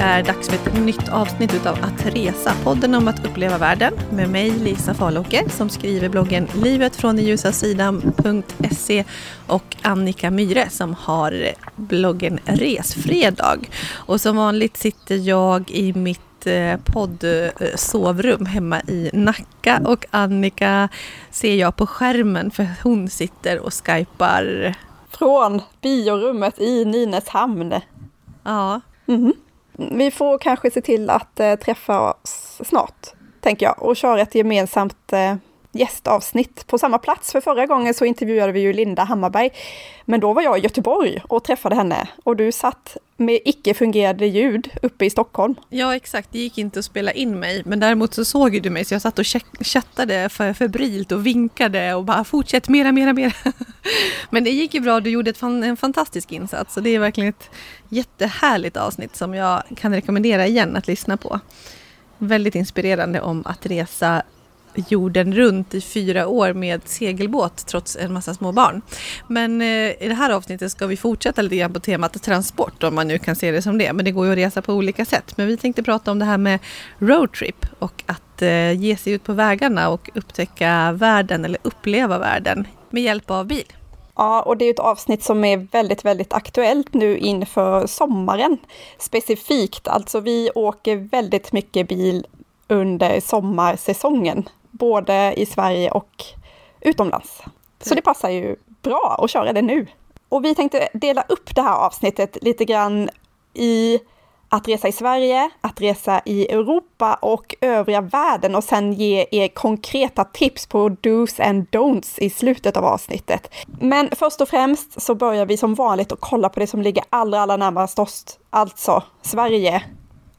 är dags för ett nytt avsnitt utav Att resa, podden om att uppleva världen med mig Lisa Falåker som skriver bloggen livet från den ljusa sidan.se och Annika Myre som har bloggen Resfredag. Och som vanligt sitter jag i mitt eh, poddsovrum hemma i Nacka och Annika ser jag på skärmen för hon sitter och skypar från biorummet i Nynäshamn. Ja. Mm. Vi får kanske se till att eh, träffa oss snart, tänker jag, och köra ett gemensamt eh, gästavsnitt på samma plats. För förra gången så intervjuade vi ju Linda Hammarberg, men då var jag i Göteborg och träffade henne och du satt med icke-fungerande ljud uppe i Stockholm. Ja, exakt. Det gick inte att spela in mig, men däremot så såg du mig så jag satt och chattade för febrilt och vinkade och bara fortsätt mera, mera, mera. men det gick ju bra. Du gjorde en fantastisk insats och det är verkligen ett jättehärligt avsnitt som jag kan rekommendera igen att lyssna på. Väldigt inspirerande om att resa jorden runt i fyra år med segelbåt trots en massa små barn. Men eh, i det här avsnittet ska vi fortsätta lite grann på temat transport om man nu kan se det som det. Men det går ju att resa på olika sätt. Men vi tänkte prata om det här med roadtrip och att eh, ge sig ut på vägarna och upptäcka världen eller uppleva världen med hjälp av bil. Ja, och det är ett avsnitt som är väldigt, väldigt aktuellt nu inför sommaren. Specifikt, alltså vi åker väldigt mycket bil under sommarsäsongen både i Sverige och utomlands. Så det passar ju bra att köra det nu. Och vi tänkte dela upp det här avsnittet lite grann i att resa i Sverige, att resa i Europa och övriga världen och sen ge er konkreta tips på dos and don'ts i slutet av avsnittet. Men först och främst så börjar vi som vanligt att kolla på det som ligger allra, allra närmast oss, alltså Sverige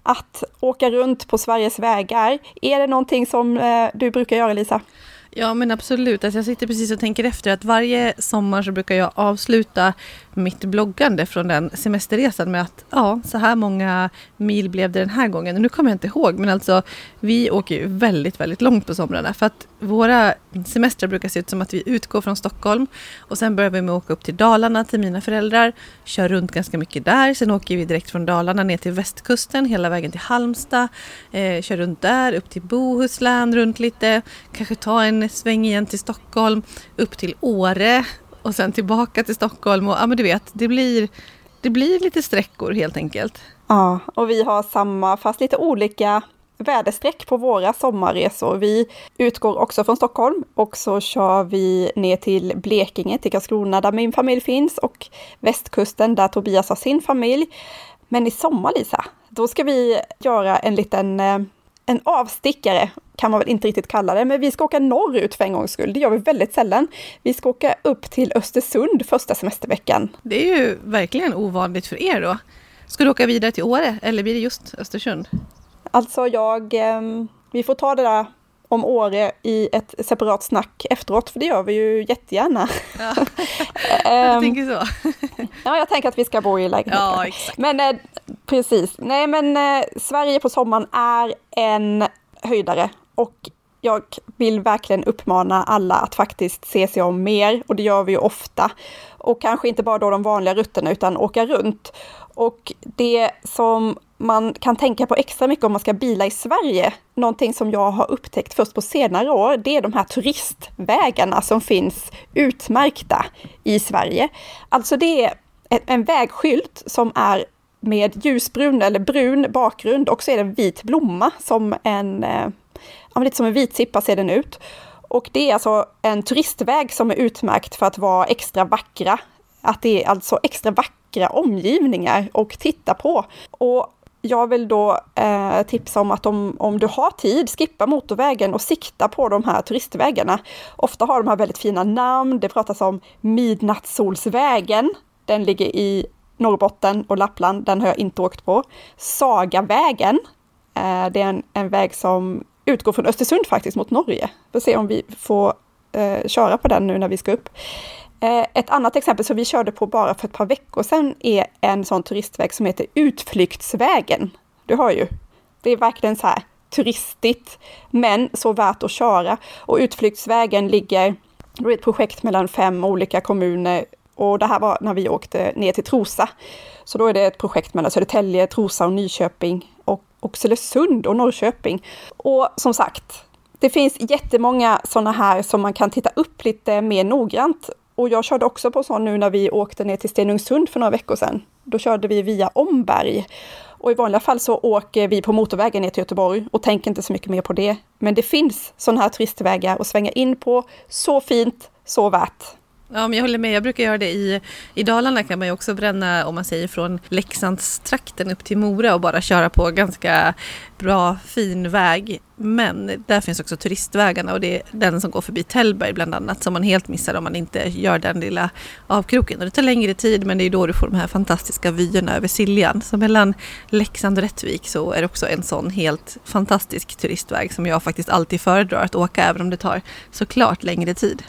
att åka runt på Sveriges vägar. Är det någonting som eh, du brukar göra Lisa? Ja men absolut, alltså jag sitter precis och tänker efter att varje sommar så brukar jag avsluta mitt bloggande från den semesterresan med att ja, så här många mil blev det den här gången. nu kommer jag inte ihåg, men alltså vi åker ju väldigt, väldigt långt på somrarna. För att våra semestrar brukar se ut som att vi utgår från Stockholm och sen börjar vi med att åka upp till Dalarna till mina föräldrar, kör runt ganska mycket där, sen åker vi direkt från Dalarna ner till västkusten hela vägen till Halmstad, eh, kör runt där, upp till Bohuslän, runt lite, kanske ta en sväng igen till Stockholm, upp till Åre och sen tillbaka till Stockholm. Och, ja, men du vet, det blir, det blir lite sträckor helt enkelt. Ja, och vi har samma, fast lite olika väderstreck på våra sommarresor. Vi utgår också från Stockholm och så kör vi ner till Blekinge, till Karlskrona där min familj finns och västkusten där Tobias har sin familj. Men i sommar, Lisa, då ska vi göra en liten eh, en avstickare kan man väl inte riktigt kalla det, men vi ska åka norrut för en gångs skull. Det gör vi väldigt sällan. Vi ska åka upp till Östersund första semesterveckan. Det är ju verkligen ovanligt för er då. Ska du åka vidare till Åre eller blir det just Östersund? Alltså jag, eh, vi får ta det där om Åre i ett separat snack efteråt, för det gör vi ju jättegärna. Ja, jag ehm, tänker så. ja, jag tänker att vi ska bo i lägenhet. Ja, exakt. Men eh, precis, nej men eh, Sverige på sommaren är en höjdare och jag vill verkligen uppmana alla att faktiskt se sig om mer och det gör vi ju ofta. Och kanske inte bara då de vanliga rutterna utan åka runt. Och det som man kan tänka på extra mycket om man ska bila i Sverige, någonting som jag har upptäckt först på senare år, det är de här turistvägarna som finns utmärkta i Sverige. Alltså det är en vägskylt som är med ljusbrun eller brun bakgrund och så är det en vit blomma som en, eh, ja, lite som en vitsippa ser den ut. Och det är alltså en turistväg som är utmärkt för att vara extra vackra. Att det är alltså extra vackra omgivningar och titta på. Och jag vill då eh, tipsa om att om, om du har tid, skippa motorvägen och sikta på de här turistvägarna. Ofta har de här väldigt fina namn. Det pratas om Midnattssolsvägen. Den ligger i Norrbotten och Lappland. Den har jag inte åkt på. Sagavägen. Eh, det är en, en väg som utgår från Östersund faktiskt mot Norge. Vi får se om vi får eh, köra på den nu när vi ska upp. Eh, ett annat exempel som vi körde på bara för ett par veckor sedan är en sån turistväg som heter Utflyktsvägen. Du har ju, det är verkligen så här turistigt, men så värt att köra. Och Utflyktsvägen ligger, det är ett projekt mellan fem olika kommuner och det här var när vi åkte ner till Trosa. Så då är det ett projekt mellan Södertälje, Trosa och Nyköping och Oxelösund och Norrköping. Och som sagt, det finns jättemånga sådana här som man kan titta upp lite mer noggrant. Och jag körde också på sån nu när vi åkte ner till Stenungsund för några veckor sedan. Då körde vi via Omberg. Och i vanliga fall så åker vi på motorvägen ner till Göteborg och tänker inte så mycket mer på det. Men det finns sådana här turistvägar att svänga in på. Så fint, så värt. Ja, men jag håller med. Jag brukar göra det i, i Dalarna kan man ju också bränna, om man säger från Leksandstrakten upp till Mora och bara köra på ganska bra, fin väg. Men där finns också turistvägarna och det är den som går förbi Tällberg bland annat som man helt missar om man inte gör den lilla avkroken. Och det tar längre tid men det är då du får de här fantastiska vyerna över Siljan. Så mellan Leksand och Rättvik så är det också en sån helt fantastisk turistväg som jag faktiskt alltid föredrar att åka även om det tar såklart längre tid.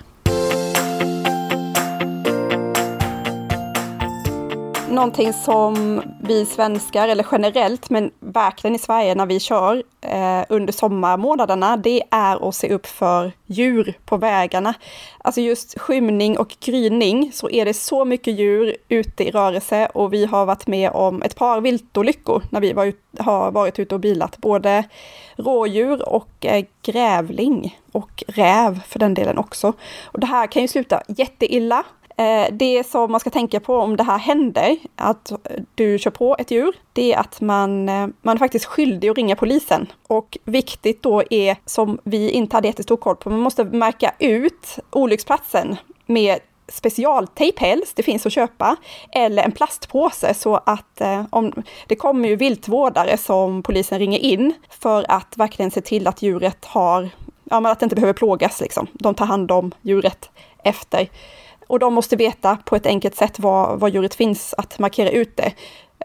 Någonting som vi svenskar, eller generellt, men verkligen i Sverige när vi kör eh, under sommarmånaderna, det är att se upp för djur på vägarna. Alltså just skymning och gryning så är det så mycket djur ute i rörelse och vi har varit med om ett par viltolyckor när vi var ut, har varit ute och bilat. Både rådjur och eh, grävling och räv för den delen också. Och det här kan ju sluta jätteilla Eh, det som man ska tänka på om det här händer, att du kör på ett djur, det är att man, eh, man är faktiskt skyldig att ringa polisen. Och viktigt då är, som vi inte hade jättestor koll på, man måste märka ut olycksplatsen med specialtejp helst, det finns att köpa, eller en plastpåse så att eh, om, det kommer ju viltvårdare som polisen ringer in för att verkligen se till att djuret har, ja men att det inte behöver plågas liksom. De tar hand om djuret efter. Och de måste veta på ett enkelt sätt var, var djuret finns, att markera ut det.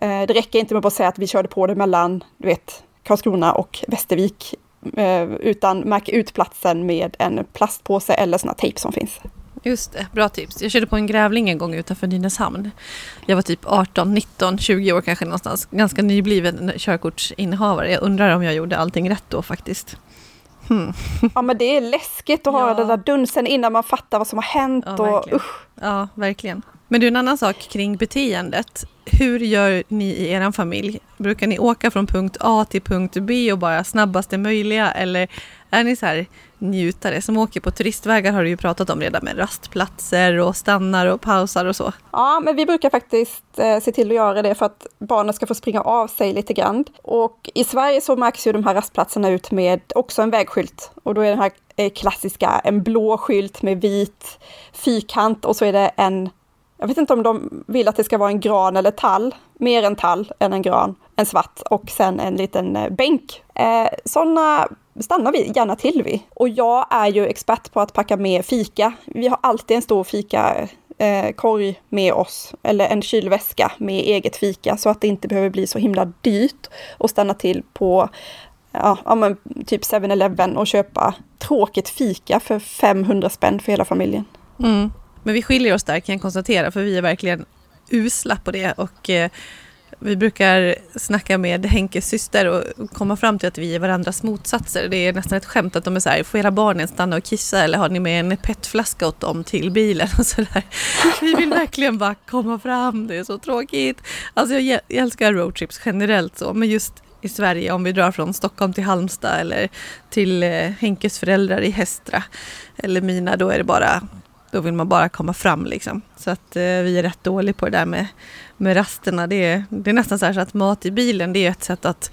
Eh, det räcker inte med att bara säga att vi körde på det mellan, du vet, Karlskrona och Västervik, eh, utan märka ut platsen med en plastpåse eller sådana tejp som finns. Just det, bra tips. Jag körde på en grävling en gång utanför Nynäshamn. Jag var typ 18, 19, 20 år kanske någonstans. Ganska nybliven körkortsinnehavare. Jag undrar om jag gjorde allting rätt då faktiskt. Hmm. Ja men det är läskigt att ja. ha den där dunsen innan man fattar vad som har hänt. Ja, och, verkligen. Usch ja verkligen. Men du, en annan sak kring beteendet. Hur gör ni i er familj? Brukar ni åka från punkt A till punkt B och bara snabbaste möjliga? Eller är ni så här njutare som åker på turistvägar har du ju pratat om redan med rastplatser och stannar och pausar och så. Ja, men vi brukar faktiskt eh, se till att göra det för att barnen ska få springa av sig lite grann. Och i Sverige så märks ju de här rastplatserna ut med också en vägskylt och då är den här Eh, klassiska en blå skylt med vit fyrkant och så är det en jag vet inte om de vill att det ska vara en gran eller tall, mer en tall än en gran, en svart och sen en liten eh, bänk. Eh, Sådana stannar vi gärna till vid. Och jag är ju expert på att packa med fika. Vi har alltid en stor fika eh, korg med oss, eller en kylväska med eget fika, så att det inte behöver bli så himla dyrt att stanna till på ja, ja men typ 7-Eleven och köpa tråkigt fika för 500 spänn för hela familjen. Mm. Men vi skiljer oss där kan jag konstatera, för vi är verkligen usla på det och eh, vi brukar snacka med Henkes syster och komma fram till att vi är varandras motsatser. Det är nästan ett skämt att de är så här, får era barnen stanna och kissa eller har ni med en petflaska åt dem till bilen och så där. Vi vill verkligen bara komma fram, det är så tråkigt. Alltså jag, jag älskar roadtrips generellt så, men just i Sverige om vi drar från Stockholm till Halmstad eller till eh, Henkes föräldrar i Hästra eller mina, då är det bara då vill man bara komma fram liksom. Så att eh, vi är rätt dåliga på det där med, med rasterna. Det är, det är nästan så, så att mat i bilen det är ett sätt att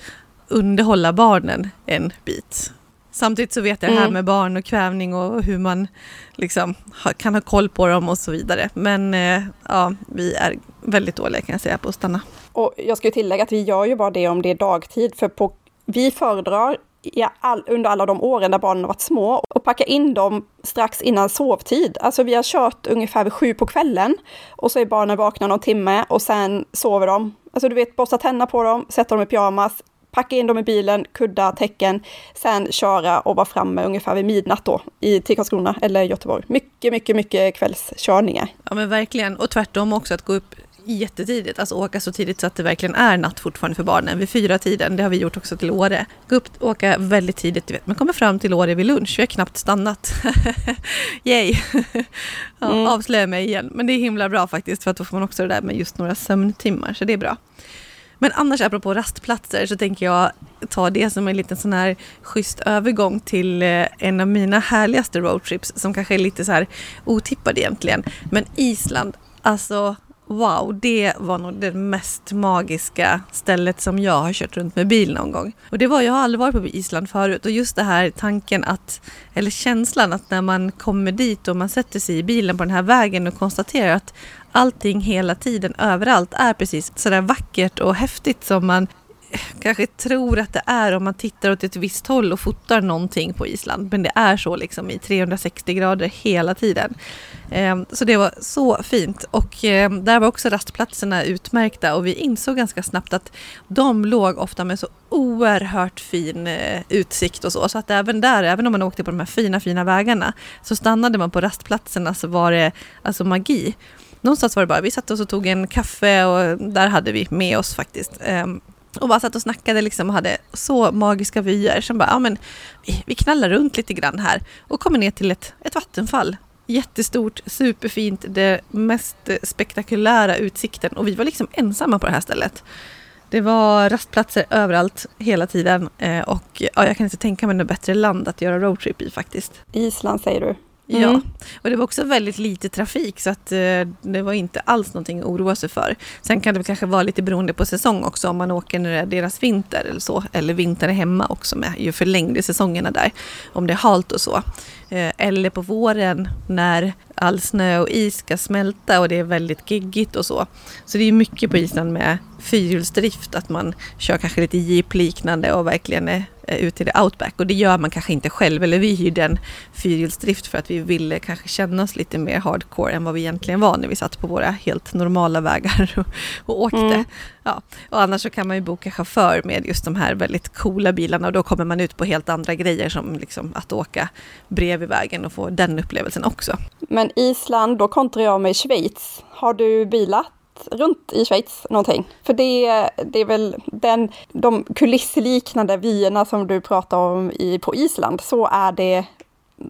underhålla barnen en bit. Samtidigt så vet jag det här mm. med barn och kvävning och hur man liksom ha, kan ha koll på dem och så vidare. Men eh, ja, vi är väldigt dåliga kan jag säga på att stanna. Och jag ska tillägga att vi gör ju bara det om det är dagtid, för på, vi föredrar ja, all, under alla de åren där barnen har varit små och packa in dem strax innan sovtid. Alltså vi har kört ungefär vid sju på kvällen och så är barnen vakna någon timme och sen sover de. Alltså du vet, borsta tänderna på dem, sätta dem i pyjamas, packa in dem i bilen, kudda, täcken, sen köra och vara framme ungefär vid midnatt då i, till Karlskrona eller Göteborg. Mycket, mycket, mycket kvällskörningar. Ja men verkligen, och tvärtom också att gå upp jättetidigt, alltså åka så tidigt så att det verkligen är natt fortfarande för barnen. Vid fyra tiden, det har vi gjort också till Åre. Gå upp åka väldigt tidigt, vet. Man kommer fram till Åre vid lunch, vi har knappt stannat. Yay! ja, mm. Avslöjar mig igen, men det är himla bra faktiskt för att då får man också det där med just några sömntimmar, så det är bra. Men annars apropå rastplatser så tänker jag ta det som en liten sån här schysst övergång till eh, en av mina härligaste roadtrips som kanske är lite så här otippad egentligen. Men Island, alltså Wow, det var nog det mest magiska stället som jag har kört runt med bil någon gång. Och det var, jag har aldrig varit på Island förut och just det här tanken att, eller känslan att när man kommer dit och man sätter sig i bilen på den här vägen och konstaterar att allting hela tiden överallt är precis sådär vackert och häftigt som man kanske tror att det är om man tittar åt ett visst håll och fotar någonting på Island. Men det är så liksom i 360 grader hela tiden. Ehm, så det var så fint och ehm, där var också rastplatserna utmärkta och vi insåg ganska snabbt att de låg ofta med så oerhört fin eh, utsikt och så. Så att även där, även om man åkte på de här fina, fina vägarna så stannade man på rastplatserna så var det alltså magi. Någonstans var det bara, vi satt oss och tog en kaffe och där hade vi med oss faktiskt ehm, och bara satt och snackade liksom och hade så magiska vyer som bara, ja men vi, vi knallar runt lite grann här och kommer ner till ett, ett vattenfall. Jättestort, superfint, det mest spektakulära utsikten och vi var liksom ensamma på det här stället. Det var rastplatser överallt hela tiden eh, och ja, jag kan inte tänka mig något bättre land att göra roadtrip i faktiskt. Island säger du? Mm. Ja, och det var också väldigt lite trafik så att eh, det var inte alls någonting att oroa sig för. Sen kan det kanske vara lite beroende på säsong också om man åker när det är deras vinter eller så. Eller vinter hemma också med ju förlängde säsongerna där. Om det är halt och så. Eh, eller på våren när all snö och is ska smälta och det är väldigt giggigt och så. Så det är mycket på Island med fyrhjulsdrift, att man kör kanske lite jeep-liknande och verkligen är ute i det outback. Och det gör man kanske inte själv, eller vi hyrde en fyrhjulsdrift för att vi ville kanske känna oss lite mer hardcore än vad vi egentligen var när vi satt på våra helt normala vägar och, och åkte. Mm. Ja. Och annars så kan man ju boka chaufför med just de här väldigt coola bilarna och då kommer man ut på helt andra grejer som liksom att åka bredvid vägen och få den upplevelsen också. Men Island, då kontrar jag med Schweiz. Har du bilat runt i Schweiz någonting? För det, det är väl den, de kulissliknande vyerna som du pratar om i, på Island, så är det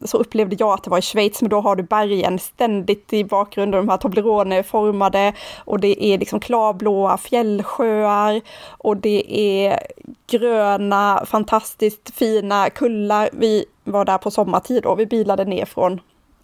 så upplevde jag att det var i Schweiz, men då har du bergen ständigt i bakgrunden, de här Toblerone-formade och det är liksom klarblåa fjällsjöar och det är gröna, fantastiskt fina kullar. Vi var där på sommartid och vi bilade ner från,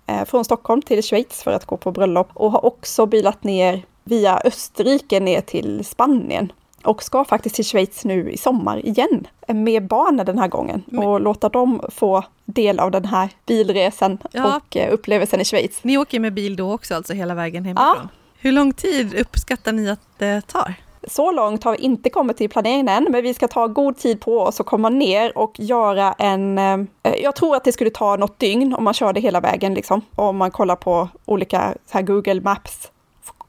eh, från Stockholm till Schweiz för att gå på bröllop och har också bilat ner via Österrike ner till Spanien och ska faktiskt till Schweiz nu i sommar igen med barnen den här gången och låta dem få del av den här bilresan ja. och eh, upplevelsen i Schweiz. Ni åker med bil då också, alltså hela vägen hemifrån? Ja. Hur lång tid uppskattar ni att det tar? Så långt har vi inte kommit till planeringen än, men vi ska ta god tid på oss och komma ner och göra en... Eh, jag tror att det skulle ta något dygn om man körde hela vägen, liksom. Om man kollar på olika här Google Maps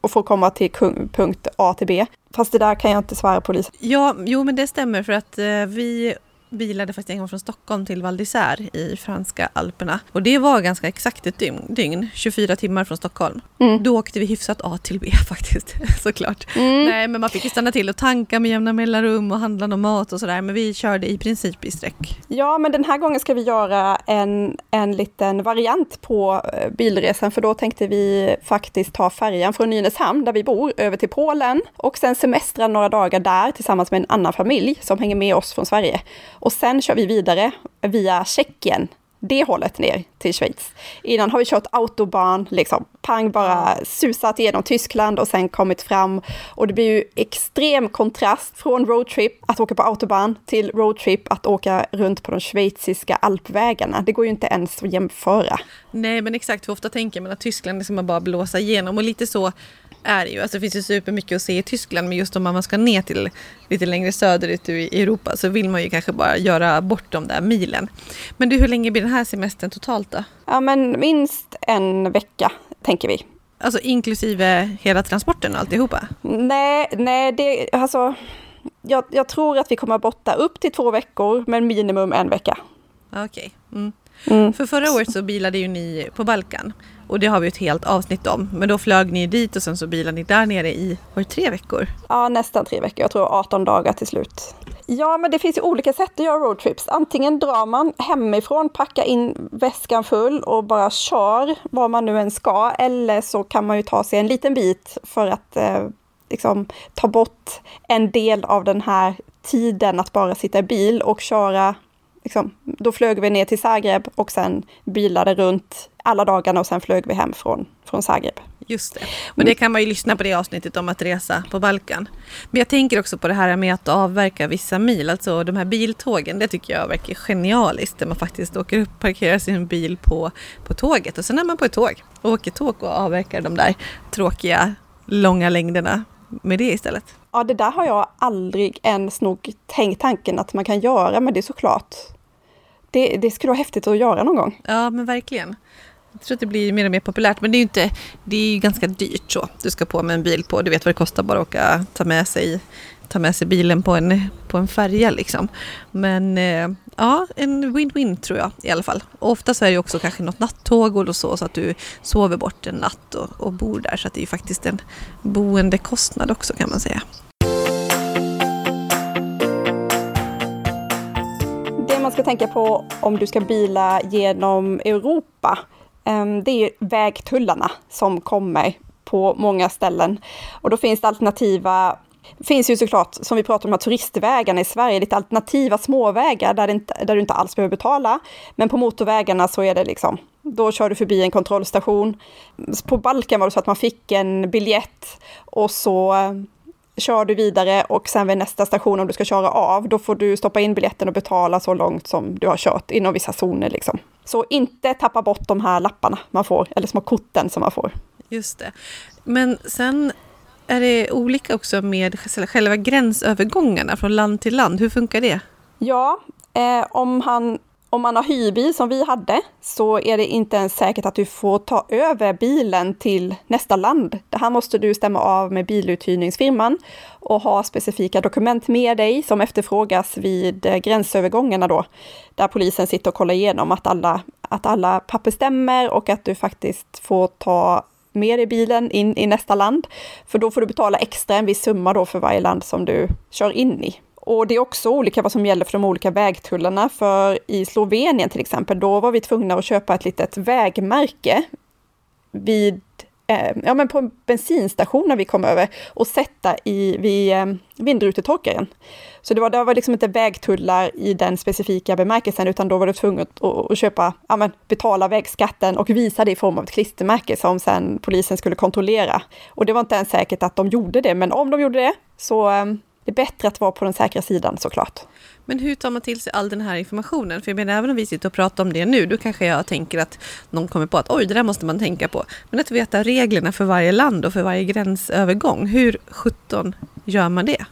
och får komma till punkt A till B. Fast det där kan jag inte svara på Lisa. Ja, jo men det stämmer för att eh, vi bilade faktiskt en gång från Stockholm till Val d'Isère i franska alperna. Och det var ganska exakt ett dygn, dygn 24 timmar från Stockholm. Mm. Då åkte vi hyfsat A till B faktiskt, såklart. Mm. Nej, men man fick ju stanna till och tanka med jämna mellanrum och handla någon mat och sådär. Men vi körde i princip i sträck. Ja, men den här gången ska vi göra en, en liten variant på eh, bilresan, för då tänkte vi faktiskt ta färjan från Nynäshamn, där vi bor, över till Polen och sen semestra några dagar där tillsammans med en annan familj som hänger med oss från Sverige. Och sen kör vi vidare via Tjeckien, det hållet ner till Schweiz. Innan har vi kört autobahn, liksom pang bara susat igenom Tyskland och sen kommit fram. Och det blir ju extrem kontrast från roadtrip att åka på autobahn till roadtrip att åka runt på de schweiziska alpvägarna. Det går ju inte ens att jämföra. Nej, men exakt. hur ofta tänker man att Tyskland ska man bara blåsa igenom och lite så är det ju. Alltså det finns ju supermycket att se i Tyskland men just om man ska ner till lite längre söderut i Europa så vill man ju kanske bara göra bort de där milen. Men du, hur länge blir den här semestern totalt då? Ja men minst en vecka tänker vi. Alltså inklusive hela transporten och alltihopa? Nej, nej det, alltså jag, jag tror att vi kommer borta upp till två veckor men minimum en vecka. Okej. Okay. Mm. Mm. För förra året så bilade ju ni på Balkan och det har vi ett helt avsnitt om. Men då flög ni dit och sen så bilade ni där nere i, var det tre veckor? Ja, nästan tre veckor. Jag tror 18 dagar till slut. Ja, men det finns ju olika sätt att göra roadtrips. Antingen drar man hemifrån, packar in väskan full och bara kör var man nu än ska. Eller så kan man ju ta sig en liten bit för att eh, liksom, ta bort en del av den här tiden att bara sitta i bil och köra Liksom, då flög vi ner till Zagreb och sen bilade runt alla dagarna och sen flög vi hem från, från Zagreb. Just det. Och det kan man ju lyssna på det avsnittet om att resa på Balkan. Men jag tänker också på det här med att avverka vissa mil, alltså de här biltågen. Det tycker jag verkar genialiskt, där man faktiskt åker upp, parkerar sin bil på, på tåget och sen är man på ett tåg och åker tåg och avverkar de där tråkiga långa längderna med det istället. Ja, det där har jag aldrig ens nog tänkt tanken att man kan göra, men det är såklart. Det, det skulle vara häftigt att göra någon gång. Ja, men verkligen. Jag tror att det blir mer och mer populärt, men det är ju inte, det är ganska dyrt så. Du ska på med en bil på, du vet vad det kostar bara att åka, ta med sig, ta med sig bilen på en, på en färja liksom. Men eh, ja, en win-win tror jag i alla fall. Och ofta så är det också kanske något nattåg och så, så att du sover bort en natt och, och bor där. Så att det är ju faktiskt en boendekostnad också kan man säga. Det man ska tänka på om du ska bila genom Europa ehm, det är vägtullarna som kommer på många ställen. Och då finns det alternativa det finns ju såklart, som vi pratar om, turistvägarna i Sverige, lite alternativa småvägar där, inte, där du inte alls behöver betala. Men på motorvägarna så är det liksom, då kör du förbi en kontrollstation. På Balkan var det så att man fick en biljett och så eh, kör du vidare och sen vid nästa station om du ska köra av, då får du stoppa in biljetten och betala så långt som du har kört inom vissa zoner liksom. Så inte tappa bort de här lapparna man får, eller små korten som man får. Just det. Men sen är det olika också med själva gränsövergångarna från land till land. Hur funkar det? Ja, eh, om han om man har hyrbil som vi hade så är det inte ens säkert att du får ta över bilen till nästa land. Det här måste du stämma av med biluthyrningsfirman och ha specifika dokument med dig som efterfrågas vid eh, gränsövergångarna då, där polisen sitter och kollar igenom att alla, att alla papper stämmer och att du faktiskt får ta mer i bilen in i nästa land. För då får du betala extra en viss summa då för varje land som du kör in i. Och det är också olika vad som gäller för de olika vägtullarna. För i Slovenien till exempel, då var vi tvungna att köpa ett litet vägmärke vid, eh, ja men på en bensinstation när vi kom över och sätta i vid eh, vindrutetorkaren. Så det var, det var liksom inte vägtullar i den specifika bemärkelsen, utan då var du tvungen att, att, köpa, ja men betala vägskatten och visa det i form av ett klistermärke som sen polisen skulle kontrollera. Och det var inte ens säkert att de gjorde det, men om de gjorde det så eh, det är bättre att vara på den säkra sidan såklart. Men hur tar man till sig all den här informationen? För jag menar, även om vi sitter och pratar om det nu, då kanske jag tänker att någon kommer på att oj, det där måste man tänka på. Men att veta reglerna för varje land och för varje gränsövergång, hur 17 gör man det?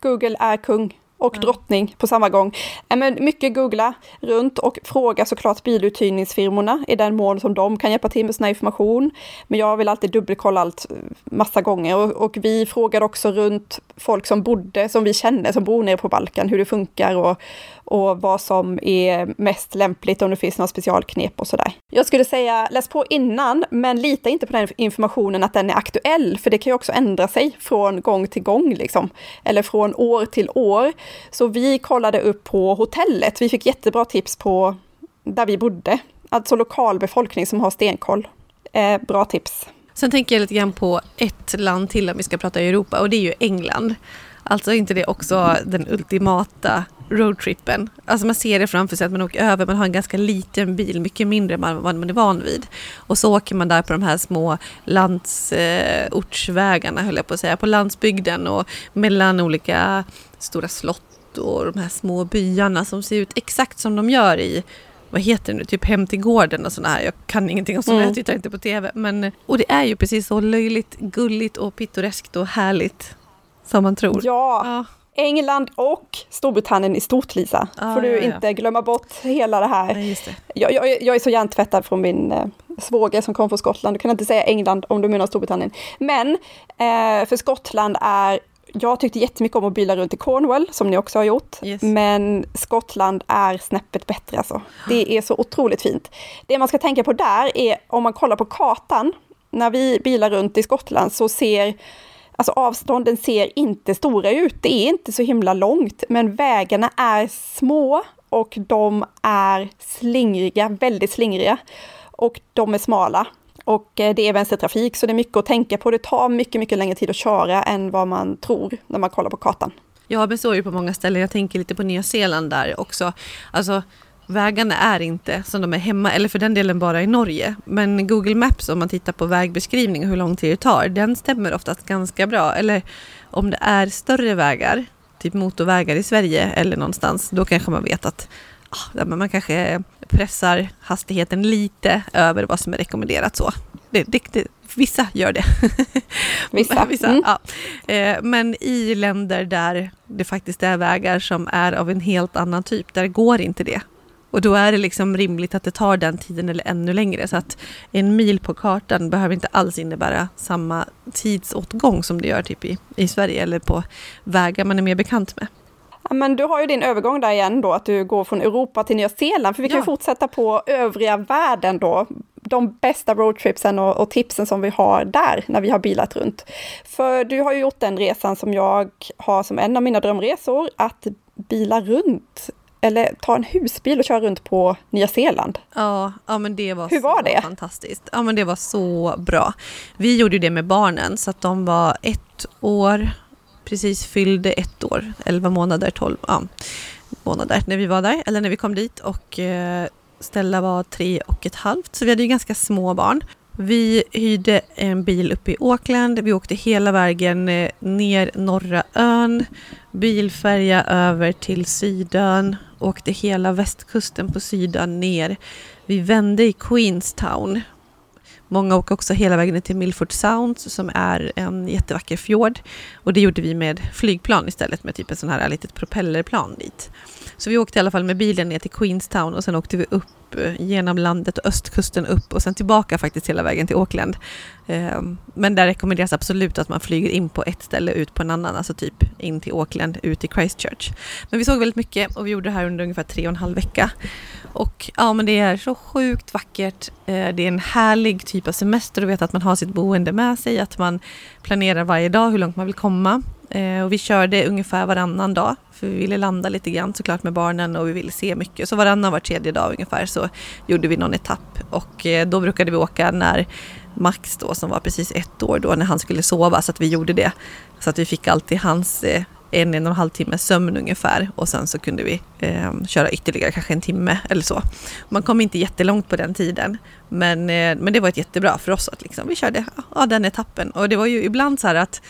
Google är kung och drottning på samma gång. Men mycket googla runt och fråga såklart biluthyrningsfirmorna i den mån som de kan hjälpa till med sån information. Men jag vill alltid dubbelkolla allt eh, massa gånger och, och vi frågar också runt folk som bodde, som vi känner, som bor nere på Balkan, hur det funkar och, och vad som är mest lämpligt, om det finns några specialknep och sådär. Jag skulle säga läs på innan, men lita inte på den informationen att den är aktuell, för det kan ju också ändra sig från gång till gång, liksom. eller från år till år. Så vi kollade upp på hotellet. Vi fick jättebra tips på där vi bodde, alltså lokalbefolkning som har stenkoll. Eh, bra tips. Sen tänker jag lite grann på ett land till om vi ska prata Europa och det är ju England. Alltså inte det också den ultimata roadtrippen. Alltså man ser det framför sig att man åker över, man har en ganska liten bil, mycket mindre än vad man är van vid. Och så åker man där på de här små landsortsvägarna, höll jag på att säga, på landsbygden och mellan olika stora slott och de här små byarna som ser ut exakt som de gör i vad heter det nu, typ Hem till gården och sådana här. Jag kan ingenting om sådana, mm. jag tittar inte på TV. Men, och det är ju precis så löjligt, gulligt och pittoreskt och härligt som man tror. Ja, ja. England och Storbritannien i stort, Lisa. Ah, får du ja, ja. inte glömma bort hela det här. Nej, det. Jag, jag, jag, är så hjärntvättad från min eh, svåger som kom från Skottland. Du kan inte säga England om du menar Storbritannien. Men eh, för Skottland är jag tyckte jättemycket om att bila runt i Cornwall, som ni också har gjort. Yes. Men Skottland är snäppet bättre alltså. Det är så otroligt fint. Det man ska tänka på där är, om man kollar på kartan, när vi bilar runt i Skottland så ser Alltså avstånden ser inte stora ut, det är inte så himla långt, men vägarna är små och de är slingriga, väldigt slingriga. Och de är smala. Och eh, det är vänstertrafik, så det är mycket att tänka på. Det tar mycket, mycket längre tid att köra än vad man tror när man kollar på kartan. Ja, men så är det på många ställen. Jag tänker lite på Nya Zeeland där också. Alltså, vägarna är inte som de är hemma, eller för den delen bara i Norge. Men Google Maps, om man tittar på vägbeskrivning och hur lång tid det tar, den stämmer oftast ganska bra. Eller om det är större vägar, typ motorvägar i Sverige eller någonstans, då kanske man vet att ah, man kanske pressar hastigheten lite över vad som är rekommenderat så. Det, det, det, vissa gör det. Vissa. vissa mm. ja. Eh, men i länder där det faktiskt är vägar som är av en helt annan typ, där går inte det. Och då är det liksom rimligt att det tar den tiden eller ännu längre. Så att en mil på kartan behöver inte alls innebära samma tidsåtgång som det gör typ i, i Sverige eller på vägar man är mer bekant med. Ja, men du har ju din övergång där igen då, att du går från Europa till Nya Zeeland, för vi kan ja. fortsätta på övriga världen då. De bästa roadtripsen och, och, tipsen som vi har där när vi har bilat runt. För du har ju gjort den resan som jag har som en av mina drömresor, att bila runt eller ta en husbil och köra runt på Nya Zeeland. Ja, ja men det var, Hur var det? fantastiskt. Ja, men det var så bra. Vi gjorde det med barnen, så att de var ett år, precis fyllde ett år, 11 månader, 12 ja, månader när vi var där, eller när vi kom dit. Och eh, Stella var tre och ett halvt, så vi hade ju ganska små barn. Vi hyrde en bil uppe i Auckland. Vi åkte hela vägen eh, ner norra ön, bilfärja över till Sydön, åkte hela västkusten på Sydön ner. Vi vände i Queenstown. Många åker också hela vägen ner till Milford Sound som är en jättevacker fjord. Och det gjorde vi med flygplan istället, med typ ett sån här litet propellerplan dit. Så vi åkte i alla fall med bilen ner till Queenstown och sen åkte vi upp eh, genom landet och östkusten upp och sen tillbaka faktiskt hela vägen till Auckland. Ehm, men där rekommenderas absolut att man flyger in på ett ställe ut på en annan, alltså typ in till Auckland, ut till Christchurch. Men vi såg väldigt mycket och vi gjorde det här under ungefär tre och en halv vecka. Och ja, men det är så sjukt vackert. Eh, det är en härlig typ av semester att veta att man har sitt boende med sig, att man planerar varje dag hur långt man vill komma. Eh, och vi körde ungefär varannan dag, för vi ville landa lite grann såklart med barnen och vi ville se mycket. Så varannan var tredje dag ungefär så gjorde vi någon etapp och eh, då brukade vi åka när Max då som var precis ett år då när han skulle sova så att vi gjorde det. Så att vi fick alltid hans eh, en, en och en halv timme sömn ungefär och sen så kunde vi eh, köra ytterligare kanske en timme eller så. Man kom inte jättelångt på den tiden men, eh, men det var ett jättebra för oss att liksom, vi körde ja, den etappen och det var ju ibland så här att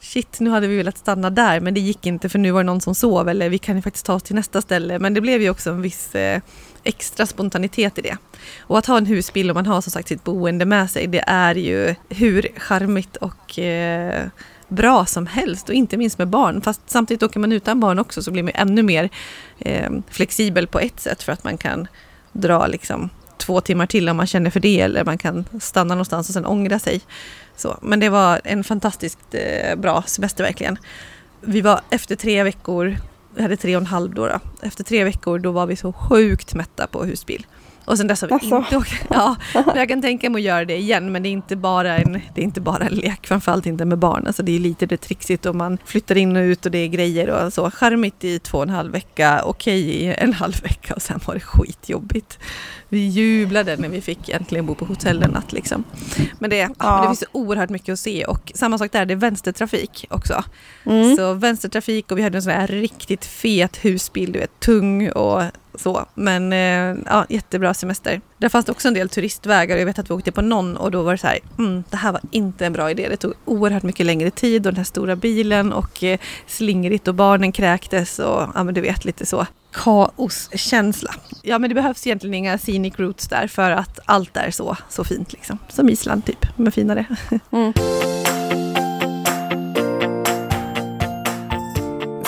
shit, nu hade vi velat stanna där men det gick inte för nu var det någon som sov eller vi kan ju faktiskt ta oss till nästa ställe. Men det blev ju också en viss eh, extra spontanitet i det. Och att ha en husbil och man har som sagt sitt boende med sig, det är ju hur charmigt och eh, bra som helst och inte minst med barn. Fast samtidigt åker man utan barn också så blir man ännu mer eh, flexibel på ett sätt för att man kan dra liksom två timmar till om man känner för det eller man kan stanna någonstans och sen ångra sig. Så, men det var en fantastiskt eh, bra semester verkligen. Vi var efter tre veckor, vi hade tre och en halv då, då. Efter tre veckor då var vi så sjukt mätta på husbil. Och sen dess har vi alltså. inte åkt. Ja, jag kan tänka mig att göra det igen men det är inte bara en, det är inte bara en lek, framförallt inte med barn. Alltså det är lite det trixigt och man flyttar in och ut och det är grejer och så. Charmigt i två och en halv vecka, okej i en halv vecka och sen var det skitjobbigt. Vi jublade när vi fick äntligen bo på hotell en natt liksom. Men det, ja. men det finns så oerhört mycket att se och samma sak där, det är vänstertrafik också. Mm. Så vänstertrafik och vi hade en sån här riktigt fet husbil, du vet tung och så. Men eh, ja, jättebra semester. Där fanns det också en del turistvägar. och Jag vet att vi åkte på någon och då var det så här, mm, det här var inte en bra idé. Det tog oerhört mycket längre tid och den här stora bilen och eh, slingrigt och barnen kräktes och ja men du vet lite så kaoskänsla. Ja men det behövs egentligen inga scenic routes där för att allt är så, så fint liksom. Som Island typ, men finare. Mm.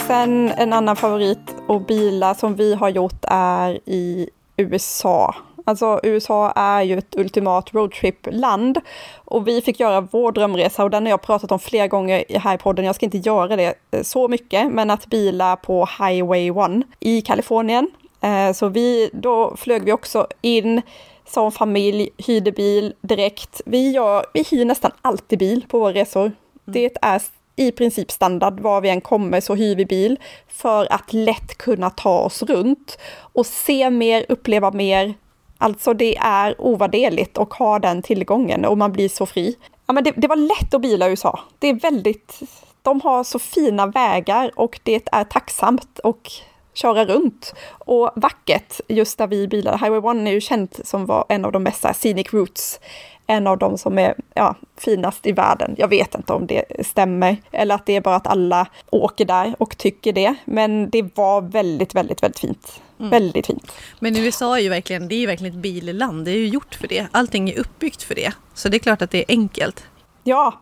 Sen en annan favorit och bilar som vi har gjort är i USA. Alltså USA är ju ett ultimat roadtrip-land och vi fick göra vår drömresa och den har jag pratat om flera gånger här i podden. Jag ska inte göra det eh, så mycket, men att bila på Highway 1 i Kalifornien. Eh, så vi, då flög vi också in som familj, hyrde bil direkt. Vi, gör, vi hyr nästan alltid bil på våra resor. Mm. Det är i princip standard. Var vi än kommer så hyr vi bil för att lätt kunna ta oss runt och se mer, uppleva mer. Alltså det är ovärderligt att ha den tillgången och man blir så fri. Ja, men det, det var lätt att bila i USA. Det är väldigt, de har så fina vägar och det är tacksamt och köra runt. Och vackert, just där vi bilade. Highway 1 är ju känt som var en av de bästa, scenic routes en av de som är ja, finast i världen. Jag vet inte om det stämmer eller att det är bara att alla åker där och tycker det. Men det var väldigt, väldigt, väldigt fint. Mm. Väldigt fint. Men USA är ju verkligen, det är ju verkligen ett billand. Det är ju gjort för det. Allting är uppbyggt för det. Så det är klart att det är enkelt. Ja,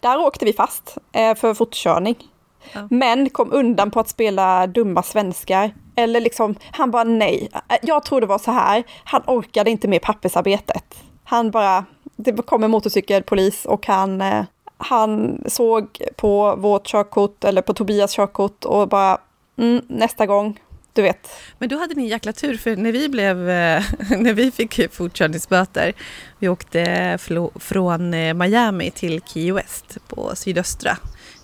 där åkte vi fast eh, för fortkörning. Ja. Men kom undan på att spela dumma svenskar. Eller liksom, han bara nej. Jag tror det var så här, han orkade inte med pappersarbetet. Han bara, det kom en motorcykelpolis och han, eh, han såg på vårt körkort eller på Tobias körkort och bara mm, nästa gång, du vet. Men då hade ni jäkla tur för när vi, blev, eh, när vi fick fortkörningsböter, vi åkte från eh, Miami till Key West på sydöstra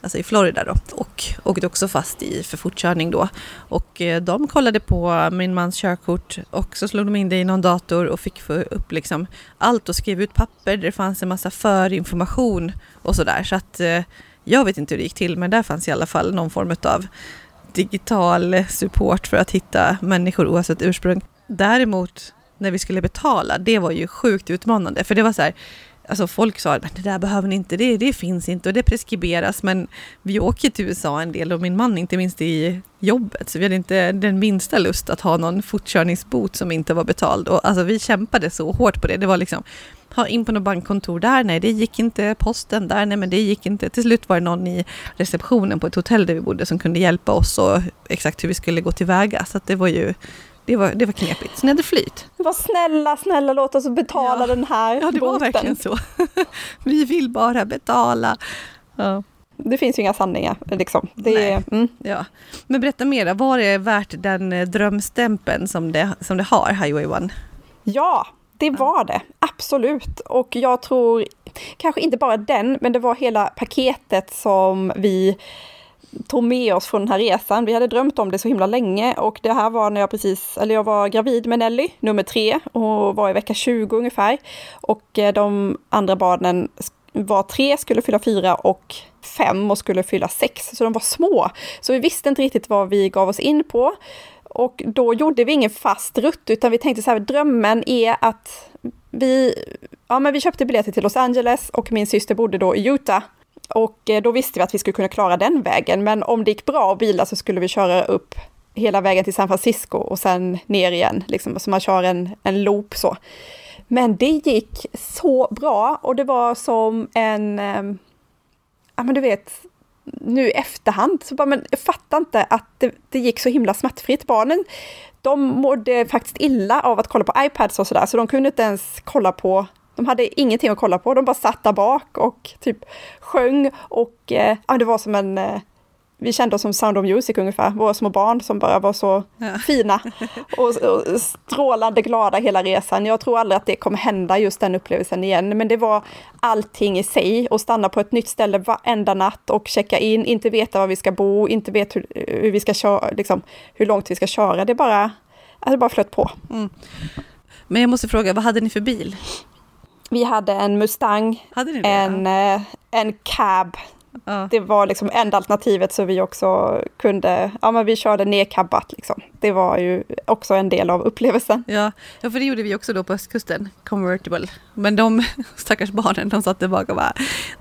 alltså i Florida då, och åkte också fast i för fortkörning då. Och eh, de kollade på min mans körkort och så slog de in det i någon dator och fick få upp liksom allt och skrev ut papper där det fanns en massa förinformation och sådär. Så att eh, jag vet inte hur det gick till men där fanns i alla fall någon form av digital support för att hitta människor oavsett ursprung. Däremot när vi skulle betala, det var ju sjukt utmanande för det var så här Alltså folk sa att det där behöver ni inte, det, det finns inte och det preskriberas. Men vi åker till USA en del och min man inte minst i jobbet. Så vi hade inte den minsta lust att ha någon fortkörningsbot som inte var betald. Och alltså vi kämpade så hårt på det. Det var liksom, ha in på något bankkontor där, nej det gick inte. Posten där, nej men det gick inte. Till slut var det någon i receptionen på ett hotell där vi bodde som kunde hjälpa oss och exakt hur vi skulle gå tillväga. Så det var ju det var, det var knepigt. Så ni hade flyt. Var snälla, snälla låt oss betala ja. den här Ja, det boten. var verkligen så. Vi vill bara betala. Ja. Det finns ju inga sanningar. Liksom. Det. Är, mm. ja. Men berätta mer, vad är värt den eh, drömstämpeln som det, som det har, Highway 1? Ja, det var det. Absolut. Och jag tror, kanske inte bara den, men det var hela paketet som vi tog med oss från den här resan. Vi hade drömt om det så himla länge och det här var när jag precis, eller jag var gravid med Nelly, nummer tre, och var i vecka 20 ungefär. Och eh, de andra barnen var tre, skulle fylla fyra och fem och skulle fylla sex, så de var små. Så vi visste inte riktigt vad vi gav oss in på. Och då gjorde vi ingen fast rutt, utan vi tänkte så här, drömmen är att vi, ja men vi köpte biljetter till Los Angeles och min syster bodde då i Utah och eh, då visste vi att vi skulle kunna klara den vägen. Men om det gick bra att bila så skulle vi köra upp hela vägen till San Francisco och sen ner igen, liksom, så man kör en, en loop så. Men det gick så bra och det var som en, ehm, ja men du vet, nu i efterhand, så bara, men jag fattar inte att det, det gick så himla smärtfritt. Barnen, de mådde faktiskt illa av att kolla på iPads och sådär, så de kunde inte ens kolla på de hade ingenting att kolla på, de bara satt där bak och typ sjöng och eh, det var som en eh, vi kände oss som Sound of Music ungefär, våra små barn som bara var så ja. fina och, och, strålande glada hela resan. Jag tror aldrig att det kommer hända just den upplevelsen igen, men det var allting i sig och stanna på ett nytt ställe varenda natt och checka in, inte veta var vi ska bo, inte veta hur, hur vi ska köra, liksom, hur långt vi ska köra. Det bara, alltså, bara flöt på. Mm. Men jag måste fråga, vad hade ni för bil? Vi hade en Mustang, hade en? Eh, en cab Ja. Det var liksom enda alternativet så vi också kunde, ja men vi körde nedkabbat liksom. Det var ju också en del av upplevelsen. Ja, ja för det gjorde vi också då på östkusten, convertible. Men de stackars barnen, de satt tillbaka och bara,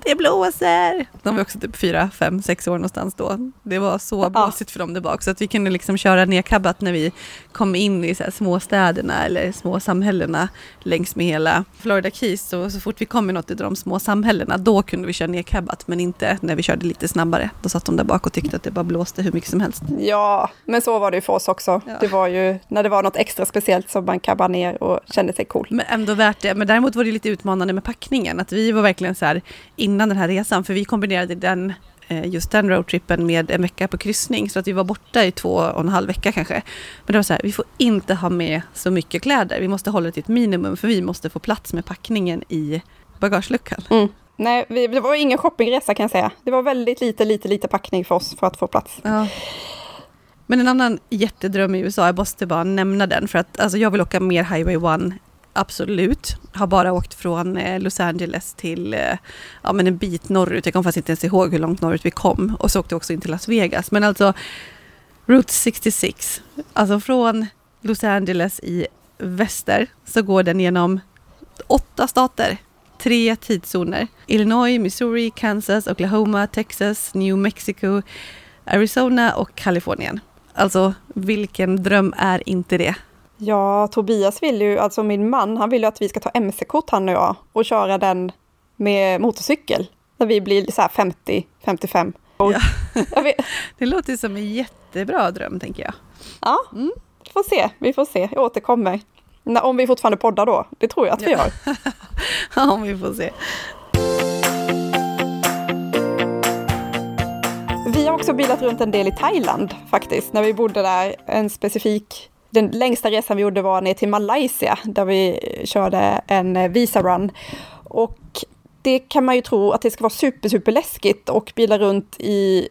det blåser! De var också typ fyra, fem, sex år någonstans då. Det var så blåsigt ja. för dem där bak, så att vi kunde liksom köra nedkabbat när vi kom in i så här småstäderna eller små samhällena längs med hela Florida Keys. Så, så fort vi kom i något av de små samhällena, då kunde vi köra nedkabbat, men inte när vi körde lite snabbare. Då satt de där bak och tyckte att det bara blåste hur mycket som helst. Ja, men så var det ju för oss också. Ja. Det var ju när det var något extra speciellt som man kabbade ner och kände sig cool. Men ändå värt det. Men däremot var det lite utmanande med packningen. Att vi var verkligen så här innan den här resan, för vi kombinerade den eh, just den roadtrippen med en vecka på kryssning. Så att vi var borta i två och en halv vecka kanske. Men det var så här, vi får inte ha med så mycket kläder. Vi måste hålla det till ett minimum för vi måste få plats med packningen i bagageluckan. Mm. Nej, vi, det var ingen shoppingresa kan jag säga. Det var väldigt lite, lite, lite packning för oss för att få plats. Ja. Men en annan jättedröm i USA, jag måste bara nämna den för att alltså, jag vill åka mer Highway 1 Absolut. Har bara åkt från eh, Los Angeles till eh, ja, men en bit norrut. Jag kommer faktiskt inte ens ihåg hur långt norrut vi kom. Och så åkte jag också in till Las Vegas. Men alltså Route 66. Alltså från Los Angeles i väster så går den genom åtta stater. Tre tidszoner. Illinois, Missouri, Kansas, Oklahoma, Texas, New Mexico, Arizona och Kalifornien. Alltså vilken dröm är inte det? Ja, Tobias vill ju, alltså min man, han vill ju att vi ska ta mc-kort han och jag och köra den med motorcykel när vi blir så här 50, 55. Och Ja. Det låter som en jättebra dröm, tänker jag. ja, Mm. vi får se, vi får se, jag återkommer. Om vi fortfarande poddar då, det tror jag att vi gör. Ja, om vi får se. Vi har också bilat runt en del i Thailand faktiskt, när vi bodde där. En specifik, den längsta resan vi gjorde var ner till Malaysia, där vi körde en visa run. Och det kan man ju tro att det ska vara super, super läskigt och bila runt i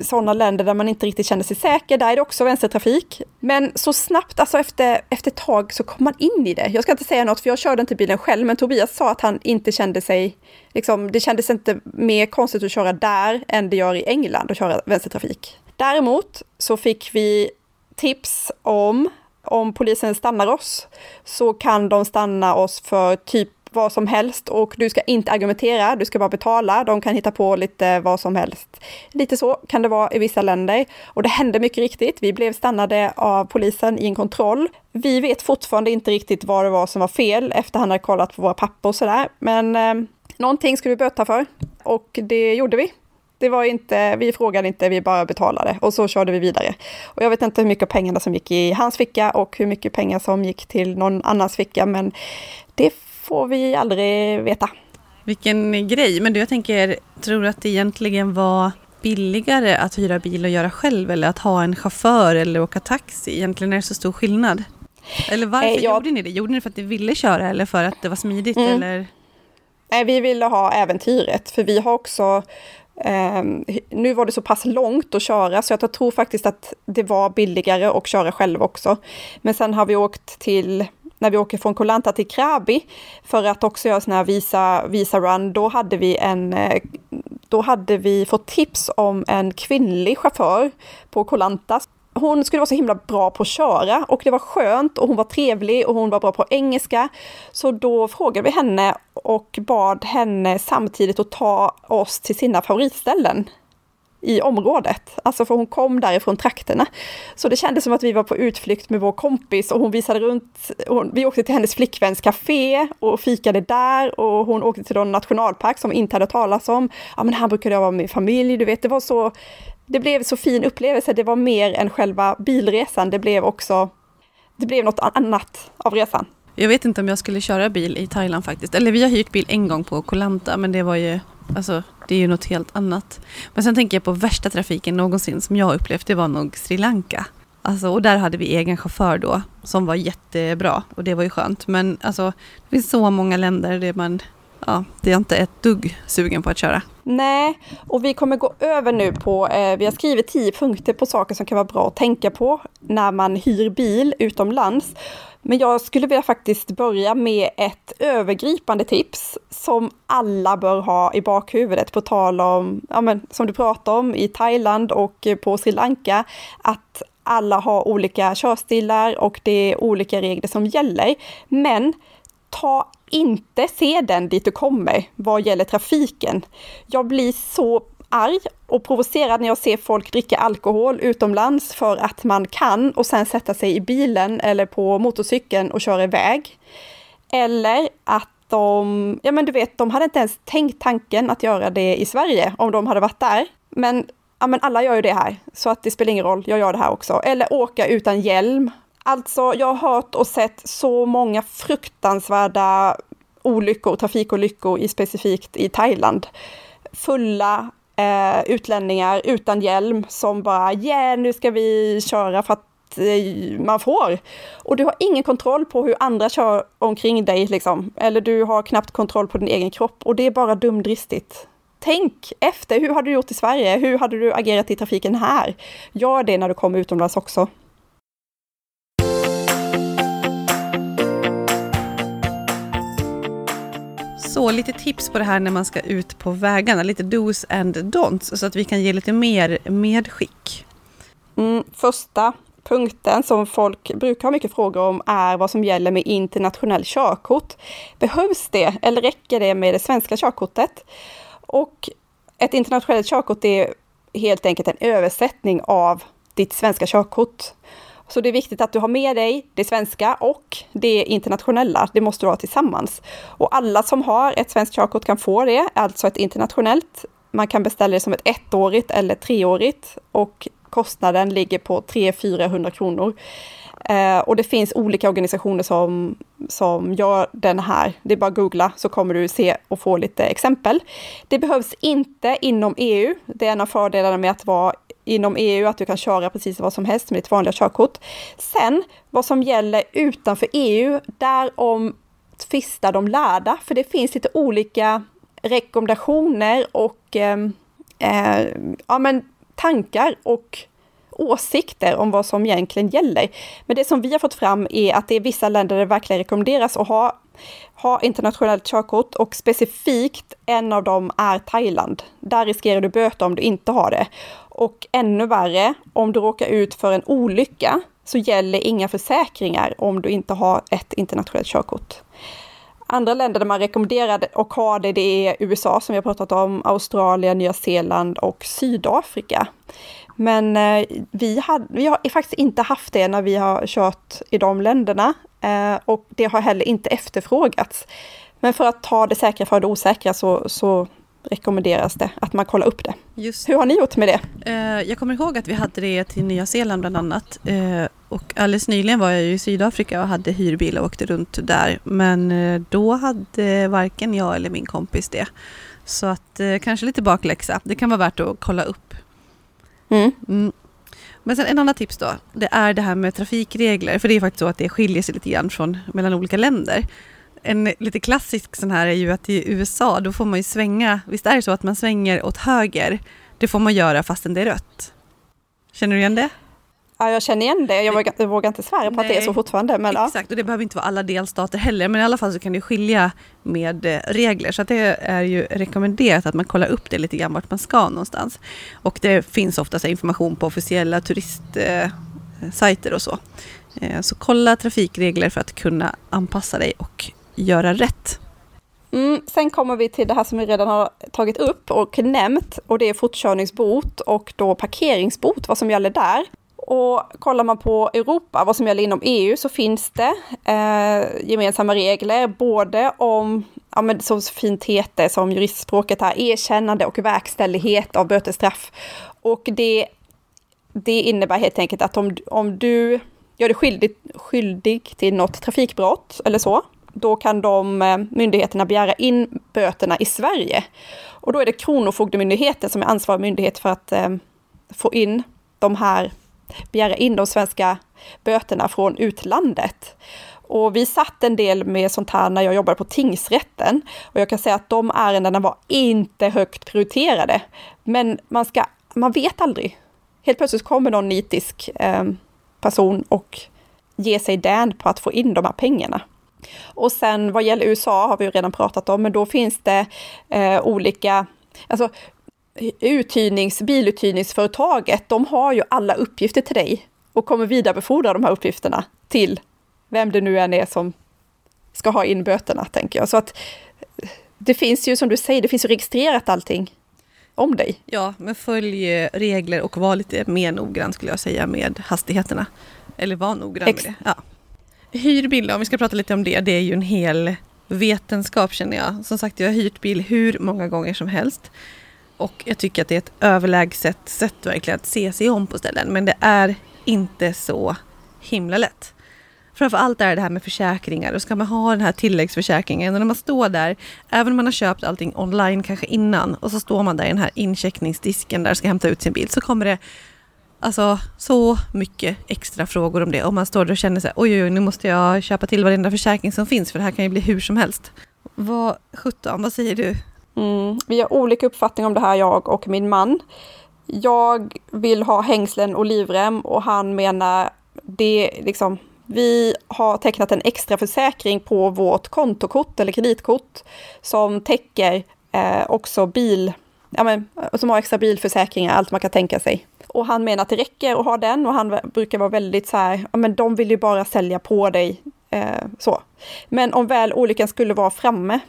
sådana länder där man inte riktigt känner sig säker. Där är det också vänstertrafik. Men så snabbt, alltså efter, efter ett tag så kom man in i det. Jag ska inte säga något för jag körde inte bilen själv, men Tobias sa att han inte kände sig, liksom, det kändes inte mer konstigt att köra där än det gör i England att köra vänstertrafik. Däremot så fick vi tips om, om polisen stannar oss, så kan de stanna oss för typ vad som helst och du ska inte argumentera, du ska bara betala. De kan hitta på lite vad som helst. Lite så kan det vara i vissa länder och det hände mycket riktigt. Vi blev stannade av polisen i en kontroll. Vi vet fortfarande inte riktigt vad det var som var fel efter han hade kollat på våra papper och sådär. Men eh, någonting skulle vi böta för och det gjorde vi. Det var inte, vi frågade inte, vi bara betalade och så körde vi vidare. Och jag vet inte hur mycket pengarna som gick i hans ficka och hur mycket pengar som gick till någon annans ficka, men det får vi aldrig veta. Vilken grej. Men du, jag tänker, tror du att det egentligen var billigare att hyra bil och göra själv eller att ha en chaufför eller åka taxi? Egentligen är det så stor skillnad. Eller varför Eh, jag- gjorde ni det? Gjorde ni det för att ni ville köra eller för att det var smidigt? Mm. Eller? Nej, vi ville ha äventyret, för vi har också ehm, nu var det så pass långt att köra så jag tror faktiskt att det var billigare att köra själv också. Men sen har vi åkt till, när vi åker från Koh Lanta till Krabi för att också göra sådana här visa, visa run, då hade vi en eh, då hade vi fått tips om en kvinnlig chaufför på Koh Lanta hon skulle vara så himla bra på att köra och det var skönt och hon var trevlig och hon var bra på engelska. Så då frågade vi henne och bad henne samtidigt att ta oss till sina favoritställen i området. Alltså för hon kom därifrån trakterna. Så det kändes som att vi var på utflykt med vår kompis och hon visade runt. Hon, vi åkte till hennes flickväns café och fikade där och hon åkte till någon nationalpark som vi inte hade talas om. Ja men här brukade jag vara med min familj, du vet det var så det blev så fin upplevelse. Det var mer än själva bilresan. Det blev också, det blev något annat av resan. Jag vet inte om jag skulle köra bil i Thailand faktiskt. Eller vi har hyrt bil en gång på Koh Lanta men det var ju, alltså det är ju något helt annat. Men sen tänker jag på värsta trafiken någonsin som jag har upplevt, det var nog Sri Lanka. Alltså, och där hade vi egen chaufför då som var jättebra och det var ju skönt. Men alltså det finns så många länder där man, ja, det är inte ett dugg sugen på att köra. Nej, och vi kommer gå över nu på, eh, vi har skrivit tio punkter på saker som kan vara bra att tänka på när man hyr bil utomlands. Men jag skulle vilja faktiskt börja med ett övergripande tips som alla bör ha i bakhuvudet på tal om, ja men som du pratade om i Thailand och på Sri Lanka, att alla har olika körstilar och det är olika regler som gäller. Men ta inte seden dit du kommer vad gäller trafiken. Jag blir så arg och provocerad när jag ser folk dricka alkohol utomlands för att man kan och sen sätta sig i bilen eller på motorcykeln och köra iväg. Eller att de, ja men du vet, de hade inte ens tänkt tanken att göra det i Sverige om de hade varit där. Men, ja men alla gör ju det här, så att det spelar ingen roll, jag gör det här också. Eller åka utan hjälm. Alltså, jag har hört och sett så många fruktansvärda olyckor, trafikolyckor i specifikt i Thailand. Fulla eh, utlänningar utan hjälm som bara, yeah, nu ska vi köra för att Eh, man får. Och du har ingen kontroll på hur andra kör omkring dig, liksom. Eller du har knappt kontroll på din egen kropp och det är bara dumdristigt. Tänk efter, hur hade du gjort i Sverige? Hur hade du agerat i trafiken här? Gör det när du kommer utomlands också. Så lite tips på det här när man ska ut på vägarna, lite dos and don'ts, så att vi kan ge lite mer medskick. Mm, första, punkten som folk brukar ha mycket frågor om är vad som gäller med internationell körkort. Behövs det eller räcker det med det svenska körkortet? Och ett internationellt körkort är helt enkelt en översättning av ditt svenska körkort. Så det är viktigt att du har med dig det svenska och det internationella. Det måste du ha tillsammans. Och alla som har ett svenskt körkort kan få det, alltså ett internationellt. Man kan beställa det som ett ettårigt eller treårigt och kostnaden ligger på 300-400 kronor. Eh, och det finns olika organisationer som, som gör den här. Det är bara att googla så kommer du se och få lite exempel. Det behövs inte inom EU. Det är en av fördelarna med att vara inom EU, att du kan köra precis vad som helst med ditt vanliga körkort. Sen, vad som gäller utanför EU, därom tvistar de lärda, för det finns lite olika rekommendationer och eh, eh, ja, men tankar och åsikter om vad som egentligen gäller. Men det som vi har fått fram är att det är vissa länder där det verkligen rekommenderas att ha, ha internationellt körkort och specifikt en av dem är Thailand. Där riskerar du böter om du inte har det. Och ännu värre, om du råkar ut för en olycka så gäller inga försäkringar om du inte har ett internationellt körkort. Andra länder där man rekommenderar och har det, det är USA som vi har pratat om, Australien, Nya Zeeland och Sydafrika. Men eh, vi, hade, vi har faktiskt inte haft det när vi har kört i de länderna eh, och det har heller inte efterfrågats. Men för att ta det säkra för det osäkra så, så rekommenderas det att man kollar upp det. Just. Hur har ni gjort med det? Eh, jag kommer ihåg att vi hade det till Nya Zeeland bland annat. Eh, och alldeles nyligen var jag i Sydafrika och hade hyrbil och åkte runt där. Men eh, då hade varken jag eller min kompis det. Så att kanske lite bakläxa. Det kan vara värt att kolla upp. Mm. Mm. Men sen en annan tips då. Det är det här med trafikregler. För det är faktiskt så att det skiljer sig lite grann från, mellan olika länder en lite klassisk sån här är ju att i USA då får man ju svänga, visst är det så att man svänger åt höger? Det får man göra fastän det är rött. Känner du igen det? Ja, jag känner igen det. Jag vågar, jag vågar inte svära på Nej. att det är så fortfarande. Men, Exakt, ja. och det behöver inte vara alla delstater heller. Men i alla fall så kan det skilja med eh, regler. Så det är ju rekommenderat att man kollar upp det lite grann vart man ska någonstans. Och det finns ofta information på officiella turistsajter och så. Eh, så kolla trafikregler för att kunna anpassa dig och göra rätt. Mm, sen kommer vi till det här som vi redan har tagit upp och nämnt och det är fortkörningsbot och då parkeringsbot, vad som gäller där. Och kollar man på Europa, vad som gäller inom EU, så finns det eh, gemensamma regler, både om, ja men så fint heter som juristspråket här, erkännande och verkställighet av bötesstraff. Och det, det innebär helt enkelt att om, om du gör dig skyldig, skyldig till något trafikbrott eller så, då kan de eh, myndigheterna begära in böterna i Sverige. Och då är det Kronofogdemyndigheten som är ansvarig myndighet för att eh, få in de här, begära in de svenska böterna från utlandet. Och vi satt en del med sånt här när jag jobbade på tingsrätten. Och jag kan säga att de ärendena var inte högt prioriterade. Men man, ska, man vet aldrig. Helt plötsligt kommer någon nitisk eh, person och ger sig den på att få in de här pengarna. Och sen vad gäller USA har vi ju redan pratat om, men då finns det eh, olika, alltså uthyrnings, biluthyrningsföretaget, de har ju alla uppgifter till dig och kommer vidarebefordra de här uppgifterna till vem det nu än är som ska ha in böterna, tänker jag. Så att det finns ju, som du säger, det finns ju registrerat allting om dig. Ja, men följ regler och var lite mer noggrann skulle jag säga med hastigheterna. Eller var noggrann Ex med det. Ja. Hyrbil, om vi ska prata lite om det, det är ju en hel vetenskap känner jag. Som sagt, jag har hyrt bil hur många gånger som helst. Och jag tycker att det är ett överlägset sätt verkligen att se sig om på ställen. Men det är inte så himla lätt. Framförallt är det här med försäkringar. Och ska man ha den här tilläggsförsäkringen. Och när man står där, även om man har köpt allting online kanske innan och så står man där i den här incheckningsdisken där och ska hämta ut sin bil så kommer det Alltså så mycket extra frågor om det. Om man står där och känner sig oj, oj, oj, nu måste jag köpa till varenda försäkring som finns för det här kan ju bli hur som helst. Vad sjutton, vad säger du? Mm, vi har olika uppfattning om det här, jag och min man. Jag vill ha hängslen och livrem och han menar det liksom vi har tecknat en extra försäkring på vårt kontokort eller kreditkort som täcker eh, också bil, ja men, som har extra bilförsäkringar, allt man kan tänka sig. Och han menar att det räcker att ha den och han brukar vara väldigt så här, ja men de vill ju bara sälja på dig. Eh, så. Men om väl olyckan skulle vara framme,